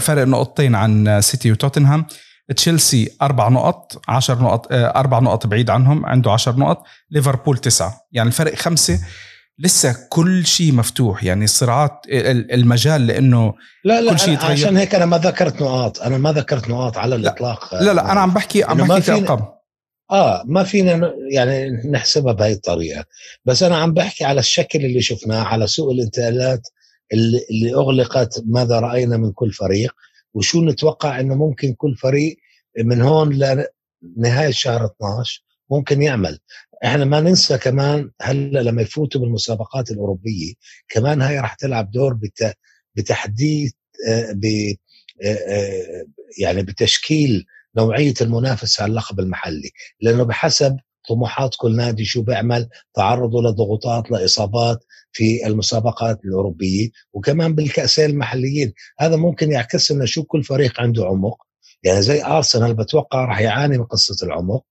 فرق نقطتين عن سيتي وتوتنهام. تشيلسي أربع نقط 10 نقط آه، أربع نقط بعيد عنهم عنده 10 نقط. ليفربول تسعة. يعني الفرق خمسة. لسه كل شيء مفتوح يعني الصراعات المجال لإنه لا لا كل شيء يتغير. عشان هيك أنا ما ذكرت نقاط. أنا ما ذكرت نقاط على الإطلاق. لا لا أنا عم بحكي عم بحكي ارقام آه ما فينا يعني نحسبها بهي الطريقة. بس أنا عم بحكي على الشكل اللي شفناه على سوق الانتقالات اللي, اللي أغلقت ماذا رأينا من كل فريق وشو نتوقع إنه ممكن كل فريق من هون لنهاية شهر 12 ممكن يعمل. إحنا ما ننسى كمان هلأ لما يفوتوا بالمسابقات الأوروبية كمان هاي راح تلعب دور بتحديد آه، ب آه، آه، يعني بتشكيل نوعية المنافسة على اللقب المحلي لأنه بحسب طموحات كل نادي شو بيعمل تعرضوا لضغوطات لإصابات في المسابقات الأوروبية وكمان بالكأسين المحليين. هذا ممكن يعكس لنا شو كل فريق عنده عمق. يعني زي أرسنال بتوقع راح يعاني من قصة العمق.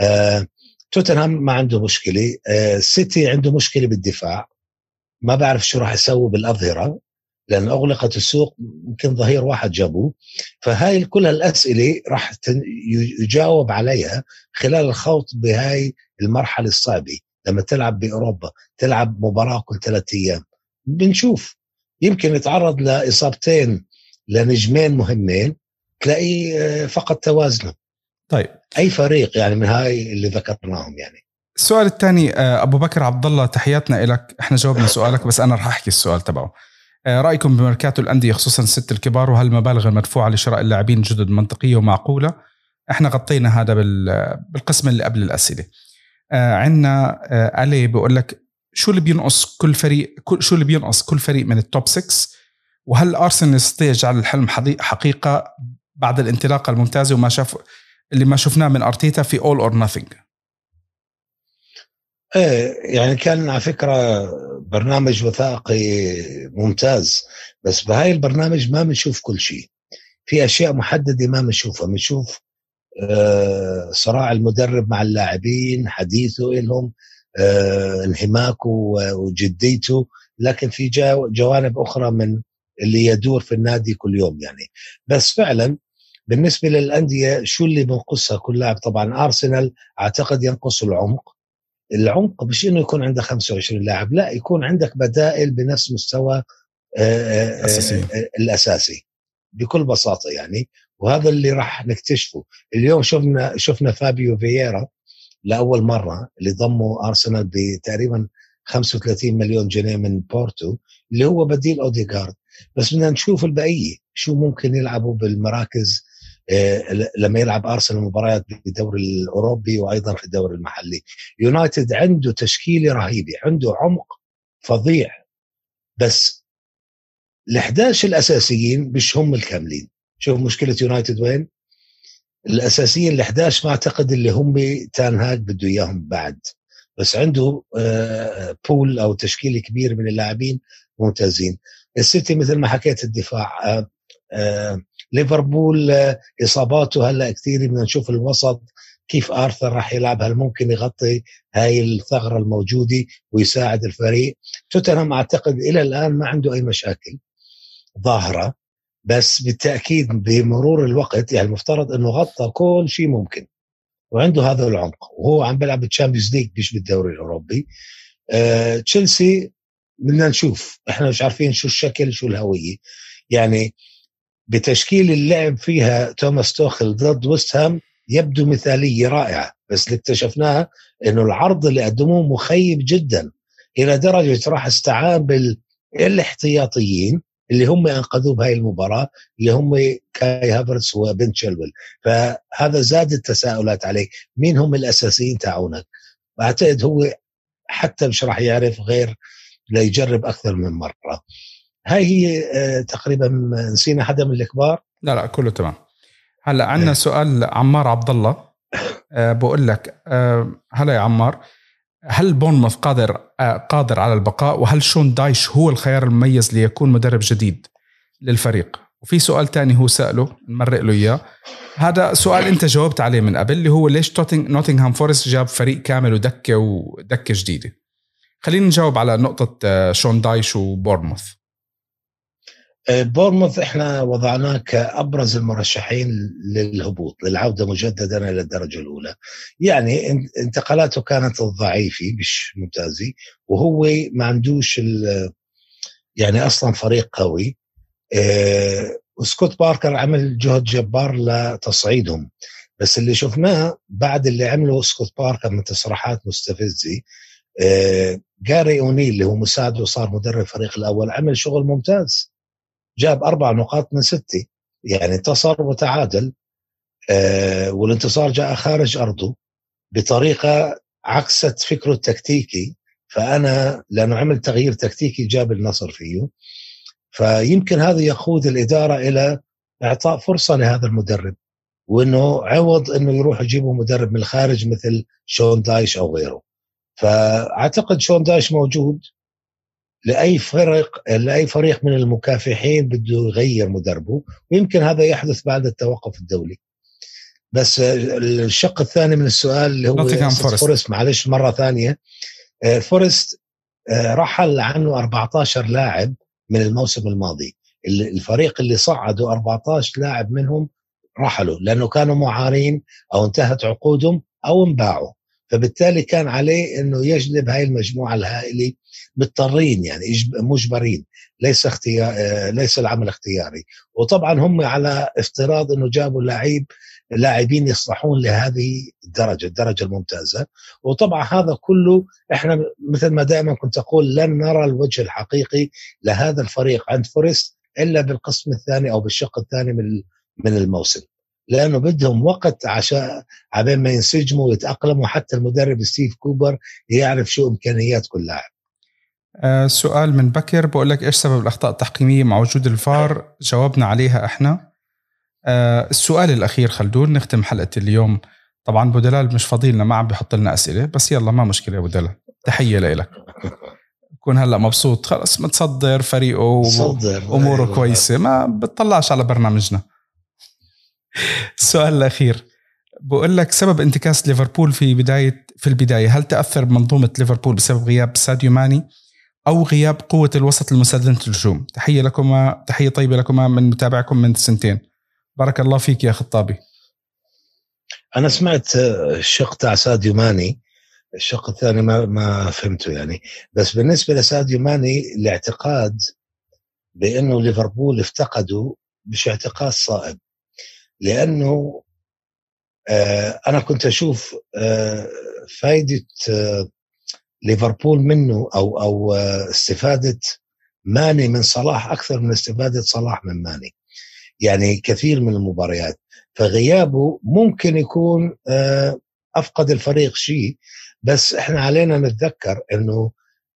آه توتنهام ما عنده مشكلة. آه سيتي عنده مشكلة بالدفاع. ما بعرف شو راح يسوي بالأظهرة. لأن اغلقت السوق يمكن ظهير واحد جابوه. فهاي كل الاسئله راح يجاوب عليها خلال الخوض بهاي المرحلة الصعبة لما تلعب بأوروبا تلعب مباراة كل ثلاثة أيام. بنشوف. يمكن يتعرض لإصابتين لنجمين مهمين تلاقيه آه، فقد توازنه. طيب. أي فريق يعني من هاي اللي ذكرناهم يعني؟ السؤال الثاني آه، أبو بكر عبد الله تحياتنا لك إحنا جاوبنا سؤالك بس أنا راح أحكي السؤال تبعه. رأيكم بميركاتو الأندية خصوصا الست الكبار وهل المبالغ المدفوعة لشراء اللاعبين جدد منطقية ومعقولة؟ إحنا غطينا هذا بالقسم اللي قبل الأسئلة. عندنا علي بيقول لك شو اللي بينقص كل فريق كل شو اللي بينقص كل فريق من ال top 6 وهل أرسنال يستطيع يجعل الحلم حقيقة بعد الانطلاقة الممتازة وما شاف اللي ما شفناه من أرتيتا في All or Nothing إيه يعني كان على فكرة برنامج وثائقي ممتاز بس بهاي البرنامج ما بنشوف كل شيء. في أشياء محددة ما بنشوفها بنشوف آه صراع المدرب مع اللاعبين حديثه لهم آه انهماكه وجديته لكن في جوانب أخرى من اللي يدور في النادي كل يوم يعني. بس فعلا بالنسبة للأندية شو اللي بنقصها؟ كل لاعب طبعا أرسنال أعتقد ينقص العمق. العمق مش إنه يكون عندك 25 لاعب لا يكون عندك بدائل بنفس مستوى أساسي. آه، آه، الأساسي بكل بساطة يعني. وهذا اللي راح نكتشفه. اليوم شفنا شفنا فابيو فييرا لأول مرة اللي ضموا أرسنال بتقريبا 35 مليون جنيه من بورتو اللي هو بديل أوديغارد. بس بدنا نشوف البقية شو ممكن يلعبوا بالمراكز آه، لما يلعب أرسنال مباريات بالدوري الأوروبي وأيضا في الدوري المحلي. يونايتد عنده تشكيله رهيبه عنده عمق فظيع بس ال11 الأساسيين مش هم الكاملين. شوف مشكلة يونايتد وين؟ الأساسيين ال11 ما أعتقد اللي هم تان هاج بده إياهم بعد بس عنده بول آه، أو تشكيله كبير من اللاعبين ممتازين. السيتي مثل ما حكيت الدفاع آه، آه، ليفربول آه، إصاباته هلا كثير بدنا نشوف الوسط كيف آرثر راح يلعب هل ممكن يغطي هاي الثغرة الموجودة ويساعد الفريق؟ توتنهام أعتقد إلى الآن ما عنده أي مشاكل ظاهرة بس بالتأكيد بمرور الوقت يعني المفترض إنه غطى كل شيء ممكن وعنده هذا العمق وهو عم بيلعب بال Champions League مش بالدوري الأوروبي. آه، تشيلسي بدنا نشوف إحنا مش عارفين شو الشكل شو الهوية. يعني بتشكيل اللعب فيها توماس توخل ضد ويست هام يبدو مثالية رائعة بس اللي اكتشفناه إنه العرض اللي قدموه مخيب جدا إلى درجة راح استعان بالاحتياطيين اللي هم أنقذوه بهاي المباراة اللي هم كاي هافرتس وبن تشيلويل فهذا زاد التساؤلات عليه مين هم الأساسيين تاعونك؟ أعتقد هو حتى مش راح يعرف غير ليجرب أكثر من مرة. هاي هي آه، تقريبا نسينا حدا من الكبار. لا لا كله تمام. هلأ عندنا إيه. سؤال عمار عبد الله آه، بقول لك آه، هلا يا عمار هل بورنموث قادر قادر على البقاء؟ وهل شون دايش هو الخيار المميز ليكون مدرب جديد للفريق؟ وفي سؤال تاني هو سأله نمرق له إياه. هذا سؤال أنت جاوبت عليه من قبل اللي هو ليش نوتنغهام فورست جاب فريق كامل ودكة ودكة جديدة؟ خلينا نجاوب على نقطة شون دايش وبورنموث. بورموث إحنا وضعناه كأبرز المرشحين للهبوط للعودة مجددا إلى الدرجة الأولى. يعني انتقالاته كانت ضعيفه مش ممتازه وهو ما عندوش يعني أصلا فريق قوي. آه وسكوت باركر عمل جهد جبار لتصعيدهم. بس اللي شفناه بعد اللي عمله سكوت باركر من تصريحات مستفزه آه جاري أونيل اللي هو مساعده وصار مدرب الفريق الأول عمل شغل ممتاز. جاب أربع نقاط من ستة. يعني انتصر وتعادل آه، والانتصار جاء خارج أرضه بطريقة عكست فكره التكتيكي. فأنا لأنه عمل تغيير تكتيكي جاب النصر فيه. فيمكن هذا يقود الإدارة إلى إعطاء فرصة لهذا المدرب وإنه عوض إنه يروح يجيبوا مدرب من الخارج مثل شون دايش أو غيره. فأعتقد شون دايش موجود. لأي فرق لأي فريق من المكافحين بده يغير مدربه ويمكن هذا يحدث بعد التوقف الدولي. بس الشق الثاني من السؤال اللي هو فورست. فورست معلش مرة ثانية. فورست آه، رحل عنه 14 لاعب من الموسم الماضي. الفريق اللي صعدوا 14 لاعب منهم رحلوا لأنه كانوا معارين أو انتهت عقودهم أو انباعوا. فبالتالي كان عليه إنه يجلب هاي المجموعة الهائلة مضطرين يعني مجبرين. ليس اختيار ليس العمل اختياري. وطبعا هم على افتراض إنه جابوا لعيب لاعبين يصلحون لهذه الدرجة الدرجة الممتازة. وطبعا هذا كله إحنا مثل ما دائما كنت أقول لن نرى الوجه الحقيقي لهذا الفريق عند فورست إلا بالقسم الثاني أو بالشق الثاني من من الموسم. لأنه بدهم وقت عشان عبين ما ينسجموا ويتأقلموا. حتى المدرب ستيف كوبر يعرف شو إمكانيات كل لاعب. آه سؤال من بكر. بقول لك إيش سبب الأخطاء التحكيمية مع وجود الفار؟ جاوبنا عليها إحنا. آه السؤال الأخير خلدون نختم حلقة اليوم. طبعا أبو دلال مش فاضي لنا ما عم بيحط لنا أسئلة. بس يلا ما مشكلة يا أبو دلال. تحية لك بكون هلأ مبسوط. خلص متصدر فريقه واموره أيوة. كويسة. ما بتطلعش على برنامجنا. السؤال الأخير. بقول لك سبب انتكاس ليفربول في بدايه في البداية. هل تأثر بمنظومة ليفربول بسبب غياب ساديو ماني؟ أو غياب قوة الوسط المسدده الهجوم. تحية لكما تحية طيبة لكما من متابعكم من سنتين. بارك الله فيك يا خطابي. أنا سمعت الشق تاع ساديو ماني. الشق الثاني ما ما فهمته يعني. بس بالنسبة لساديو ماني الاعتقاد بأنه ليفربول افتقدوا مش اعتقاد صائب. لأنه آه أنا كنت أشوف آه فائده آه ليفربول منه أو أو آه استفادة ماني من صلاح أكثر من استفادة صلاح من ماني. يعني كثير من المباريات. فغيابه ممكن يكون آه أفقد الفريق شيء. بس إحنا علينا نتذكر إنه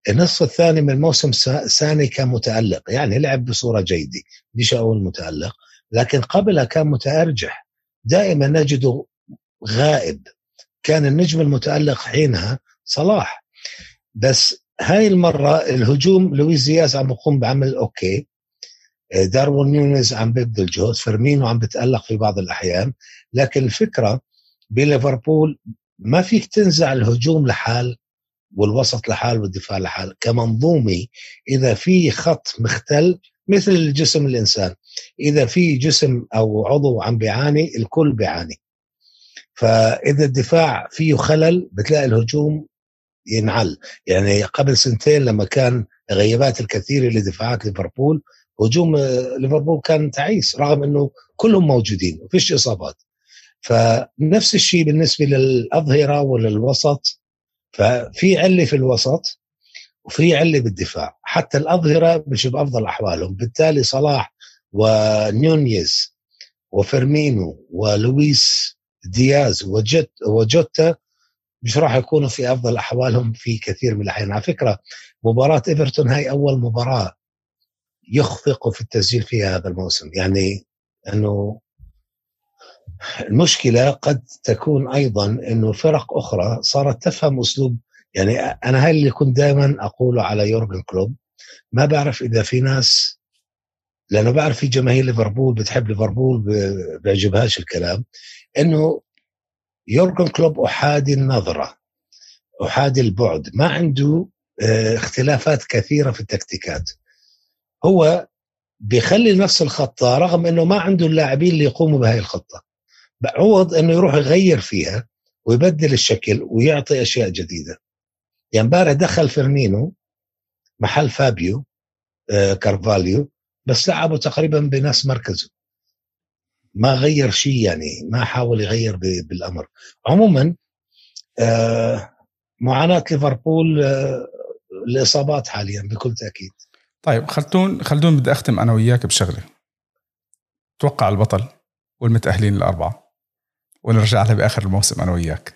النصف الثاني من الموسم ساني كان متألق. يعني لعب بصورة جيدة. بديش أقول متألق. لكن قبلها كان متأرجح. دائما نجده غائب. كان النجم المتألق حينها صلاح. بس هاي المرة الهجوم لويس دياز عم بقوم بعمل أوكي. داروين نيونيز عم بيبذل جهد فيرمينو عم بتألق في بعض الأحيان. لكن الفكرة بليفربول ما فيك تنزع الهجوم لحال والوسط لحال والدفاع لحال. كمنظومة إذا في خط مختل مثل الجسم الإنسان إذا في جسم أو عضو عم بيعاني الكل بيعاني. فإذا الدفاع فيه خلل بتلاقي الهجوم ينعل. يعني قبل سنتين لما كان غيابات الكثيرة لدفاعات ليفربول هجوم ليفربول كان تعيس رغم إنه كلهم موجودين وفيش إصابات. فنفس الشيء بالنسبة للأظهرة وللوسط. ففي علة في الوسط وفي علة بالدفاع. حتى الأظهرة مش بافضل أحوالهم. بالتالي صلاح ونيونيز وفيرمينو ولويس دياز وجوتا مش راح يكونوا في أفضل أحوالهم في كثير من الأحيان. على فكرة مباراة إيفرتون هاي أول مباراة يخفقوا في التسجيل فيها هذا الموسم. يعني إنه المشكلة قد تكون أيضا إنه فرق أخرى صارت تفهم أسلوب. يعني أنا هاي اللي كنت دائما أقوله على يورجن كلوب ما بعرف إذا في ناس لأنه بعرف في جماهير ليفربول بتحب ليفربول بيعجبهاش الكلام إنه يورجن كلوب أحادي النظرة أحادي البعد. ما عنده آه، اختلافات كثيرة في التكتيكات. هو بيخلي نفس الخطة رغم إنه ما عنده اللاعبين اللي يقوموا بهاي الخطة. بعوض إنه يروح يغير فيها ويبدل الشكل ويعطي أشياء جديدة. يعني امبارح دخل فيرمينو محل فابيو آه كارفاليو بس لعبه تقريبا بنفس مركزه. ما غير شيء يعني ما حاول يغير بالأمر. عموما آه معاناة ليفربول آه الإصابات حاليا بكل تأكيد. طيب خلدون خلدون بدي أختم أنا وياك بشغلة. توقع البطل والمتأهلين الأربعة ونرجع لها بآخر الموسم أنا وياك.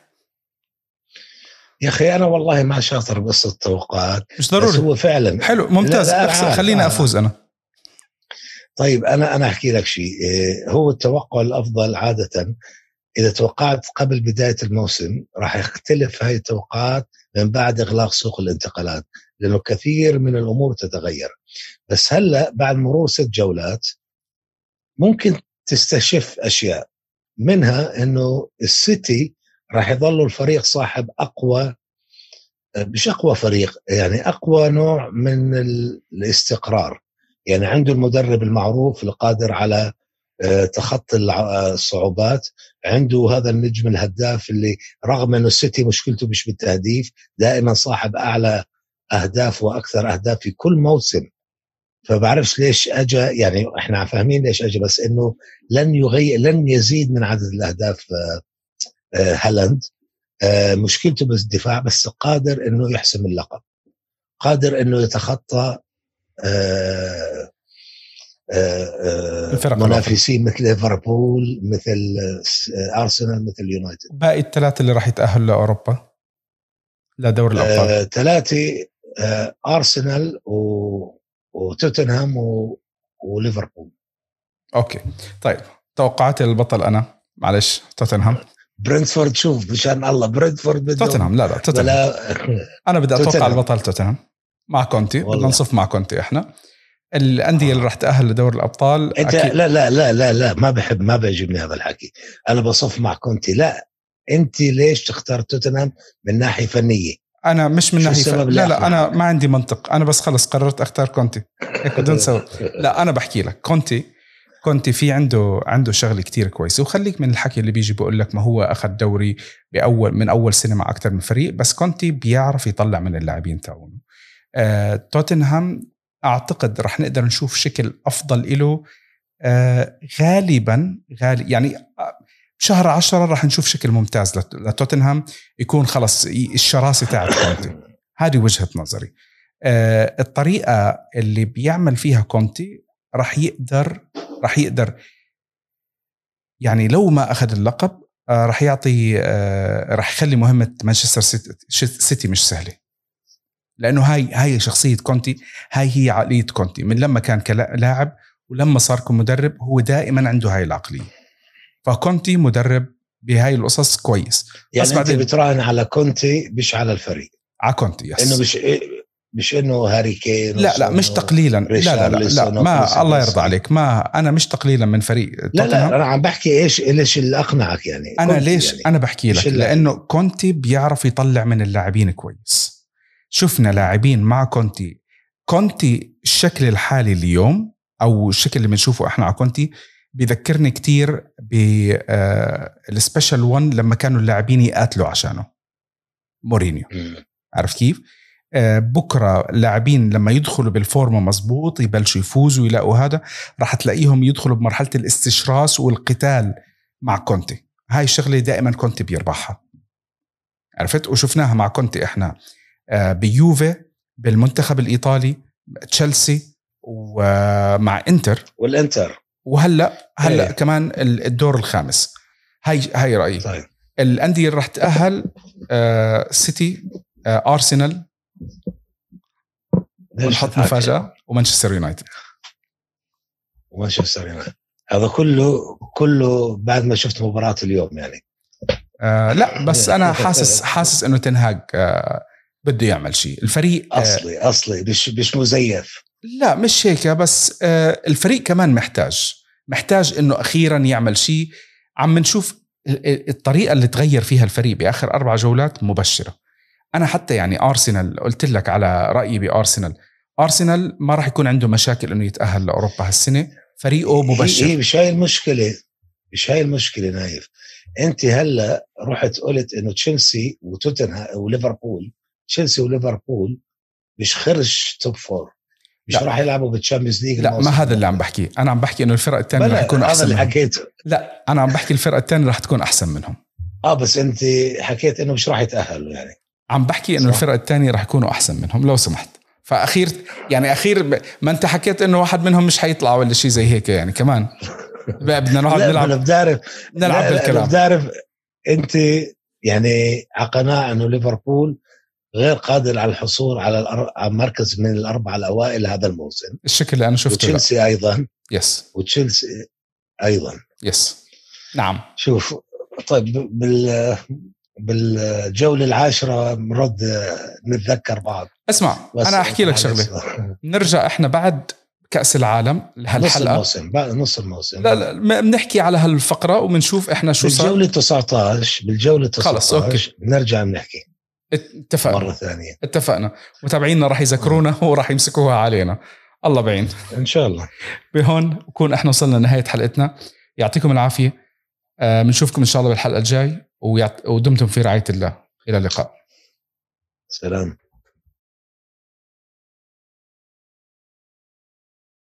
يا أخي أنا والله ما شاطر بقصة التوقعات مش بس ضروري هو فعلا. حلو ممتاز. لا، لا، خليني. أفوز أنا. طيب أنا أنا أحكي لك شيء. إيه، هو التوقع الأفضل عادة إذا توقعت قبل بداية الموسم راح يختلف هاي التوقعات من بعد إغلاق سوق الانتقالات لأنه كثير من الأمور تتغير. بس هلأ بعد مرور ست جولات ممكن تستشف أشياء. منها إنه السيتي راح يظل الفريق صاحب أقوى مش أقوى فريق يعني أقوى نوع من ال- الاستقرار. يعني عنده المدرب المعروف القادر على آه، تخطي الع- الصعوبات عنده هذا النجم الهداف اللي رغم إنه السيتي مشكلته مش بالتهديف دائما صاحب أعلى أهداف وأكثر أهداف في كل موسم. فبعرفش ليش اجى يعني إحنا فاهمين ليش اجى بس إنه لن يغير لن يزيد من عدد الأهداف آه، آه، هالاند. آه، مشكلته بس الدفاع بس قادر إنه يحسم اللقب. قادر إنه يتخطى آه، آه، الفرق منافسين مثل ليفربول مثل آه، أرسنال مثل يونايتد. باقي الثلاثة اللي راح يتأهلوا لأوروبا لدوري الأبطال. ثلاثة أرسنال و- وتوتنهام و- وليفربول. okay. طيب توقعاتي للبطل أنا معلش توتنهام. برنتفورد شوف مشان الله برنتفورد توتنهام لا لا توتنهام. ولا أنا بدي أتوقع. البطل توتنهام. مع كونتي بدنا. نصف مع كونتي إحنا. الأندية اللي راح تأهل لدوري الأبطال انت أكيد. لا لا لا لا لا ما بحب ما بيعجبني هذا الحكي. أنا بصف مع كونتي. لا أنت ليش تختار توتنهام من ناحية فنية؟ أنا مش من ناحية السبب لا لا؟ أنا ما عندي منطق. أنا بس خلص قررت أختار كونتي. هيك بدون سبب. لا أنا بحكي لك. كونتي كونتي في عنده عنده شغلة كتير كويسة. وخليك من الحكي اللي بيجي بقول لك ما هو أخذ دوري بأول من أول سنه مع أكثر من فريق. بس كونتي بيعرف يطلع من اللاعبين تاعونه. آه توتنهام أعتقد رح نقدر نشوف شكل أفضل له آه غالبا غالي يعني آه، بشهر عشرة رح نشوف شكل ممتاز لت- لتوتنهام يكون خلص الشراسة تاعت كونتي. هذه وجهة نظري. الطريقة اللي بيعمل فيها كونتي رح يقدر رح يقدر يعني لو ما أخذ اللقب رح يعطي رح يخلي مهمة مانشستر سيتي, سيتي مش سهلة. لأنه هاي هاي شخصية كونتي هاي هي عقلية كونتي. من لما كان كلاعب ولما صار كمدرب هو دائما عنده هاي العقلية. فكونتي مدرب بهاي القصص كويس. يعني بس أنت بعدين- بتراهن على كونتي مش على الفريق. على كونتي yes إنه مش مش إنه هاري كين لا لا مش تقليلا. لا لا لا, لا ما الله. يرضى عليك. ما أنا مش تقليلا من فريق لا لا أنا عم بحكي إيش ليش اللي أقنعك يعني. أنا ليش؟ يعني. أنا بحكي لك. لأنه كونتي بيعرف يطلع من اللاعبين كويس. شفنا لاعبين مع كونتي. كونتي الشكل الحالي اليوم أو الشكل اللي بنشوفه إحنا على كونتي بيذكرني كتير بال Special One لما كانوا اللاعبين يقاتلوا عشانه. مورينيو. عرفت كيف؟ آه، بكرة اللاعبين لما يدخلوا بالفورمة مزبوط يبلشوا يفوزوا يلاقوا هذا راح تلاقيهم يدخلوا بمرحلة الاستشراس والقتال مع كونتي. هاي الشغلة دائما كونتي بيربحها. عرفت؟ وشفناها مع كونتي إحنا. آه، باليوفي بالمنتخب الإيطالي تشيلسي ومع إنتر. والإنتر. وهلأ هلأ إيه. كمان ال- الدور الخامس. هاي هاي رأيي. طيب. الأندية اللي راح تأهل آه، سيتي آه، أرسنال. ونحط؟ مفاجأة. ومانشستر يونايتد. ومانشستر يونايتد. هذا كله كله بعد ما شفت مباراة اليوم يعني. آه لا بس أنا حاسس حاسس إنه تنهاج آه بده يعمل شيء. الفريق آه أصلي أصلي مش مش مزيف. لا مش هيك بس آه الفريق كمان محتاج محتاج إنه أخيرا يعمل شيء. عم نشوف ال- ال- الطريقة اللي تغير فيها الفريق بآخر أربع جولات مبشرة. أنا حتى يعني ارسنال قلت لك على رأيي بارسنال ارسنال ما راح يكون عنده مشاكل إنه يتأهل لأوروبا هالسنة. فريقه هي مبشر. هي مش هاي المشكلة. مش هاي المشكلة نايف. أنت هلأ رحت قلت إنه تشيلسي وتوتنهام وليفربول تشيلسي وليفربول مش خرج top four مش. راح يلعبوا بال Champions League لا ما هذا اللي عم بحكيه أنا عم بحكي إنه الفرق الثانية يكونوا هذا أحسن اللي. حكيته لا أنا عم بحكي الفرقه الثانية راح تكون أحسن منهم آه بس أنت حكيت إنه مش راح يتأهلوا يعني عم بحكي إنه صح. الفرقه الثانية راح يكونوا أحسن منهم لو سمحت فأخير يعني أخير. ما أنت حكيت إنه واحد منهم مش حيطلع ولا شيء زي هيك يعني كمان بدنا نقعد نلعب أنا بتعرف نلعب لا، لا، بالكلام بتعرف أنت يعني على قناعه إنه ليفربول غير قادر على الحصول على مركز من الاربعه الأوائل هذا الموسم. الشكل اللي أنا شفته لا. وتشيلسي أيضا. يس وتشيلسي أيضا. yes نعم. شوف طيب بال بالجولة العاشرة بنرد نتذكر بعض. اسمع أنا أحكي لك شغلة. نرجع إحنا بعد كأس العالم نص هالحلقه الموسم بعد نص الموسم. لا لا بنحكي على هالفقرة وبنشوف إحنا شو صار. بالجولة 19 بالجولة 19 خلص، okay. بنرجع بنحكي اتفقنا. مرة ثانية. اتفقنا. متابعينا راح يذكرونا وراح يمسكوها علينا. الله بعين. إن شاء الله. بهون بكون إحنا وصلنا لنهاية حلقتنا. يعطيكم العافية. آه، بنشوفكم إن شاء الله بالحلقة الجاي. ودمتم في رعاية الله. إلى اللقاء. سلام.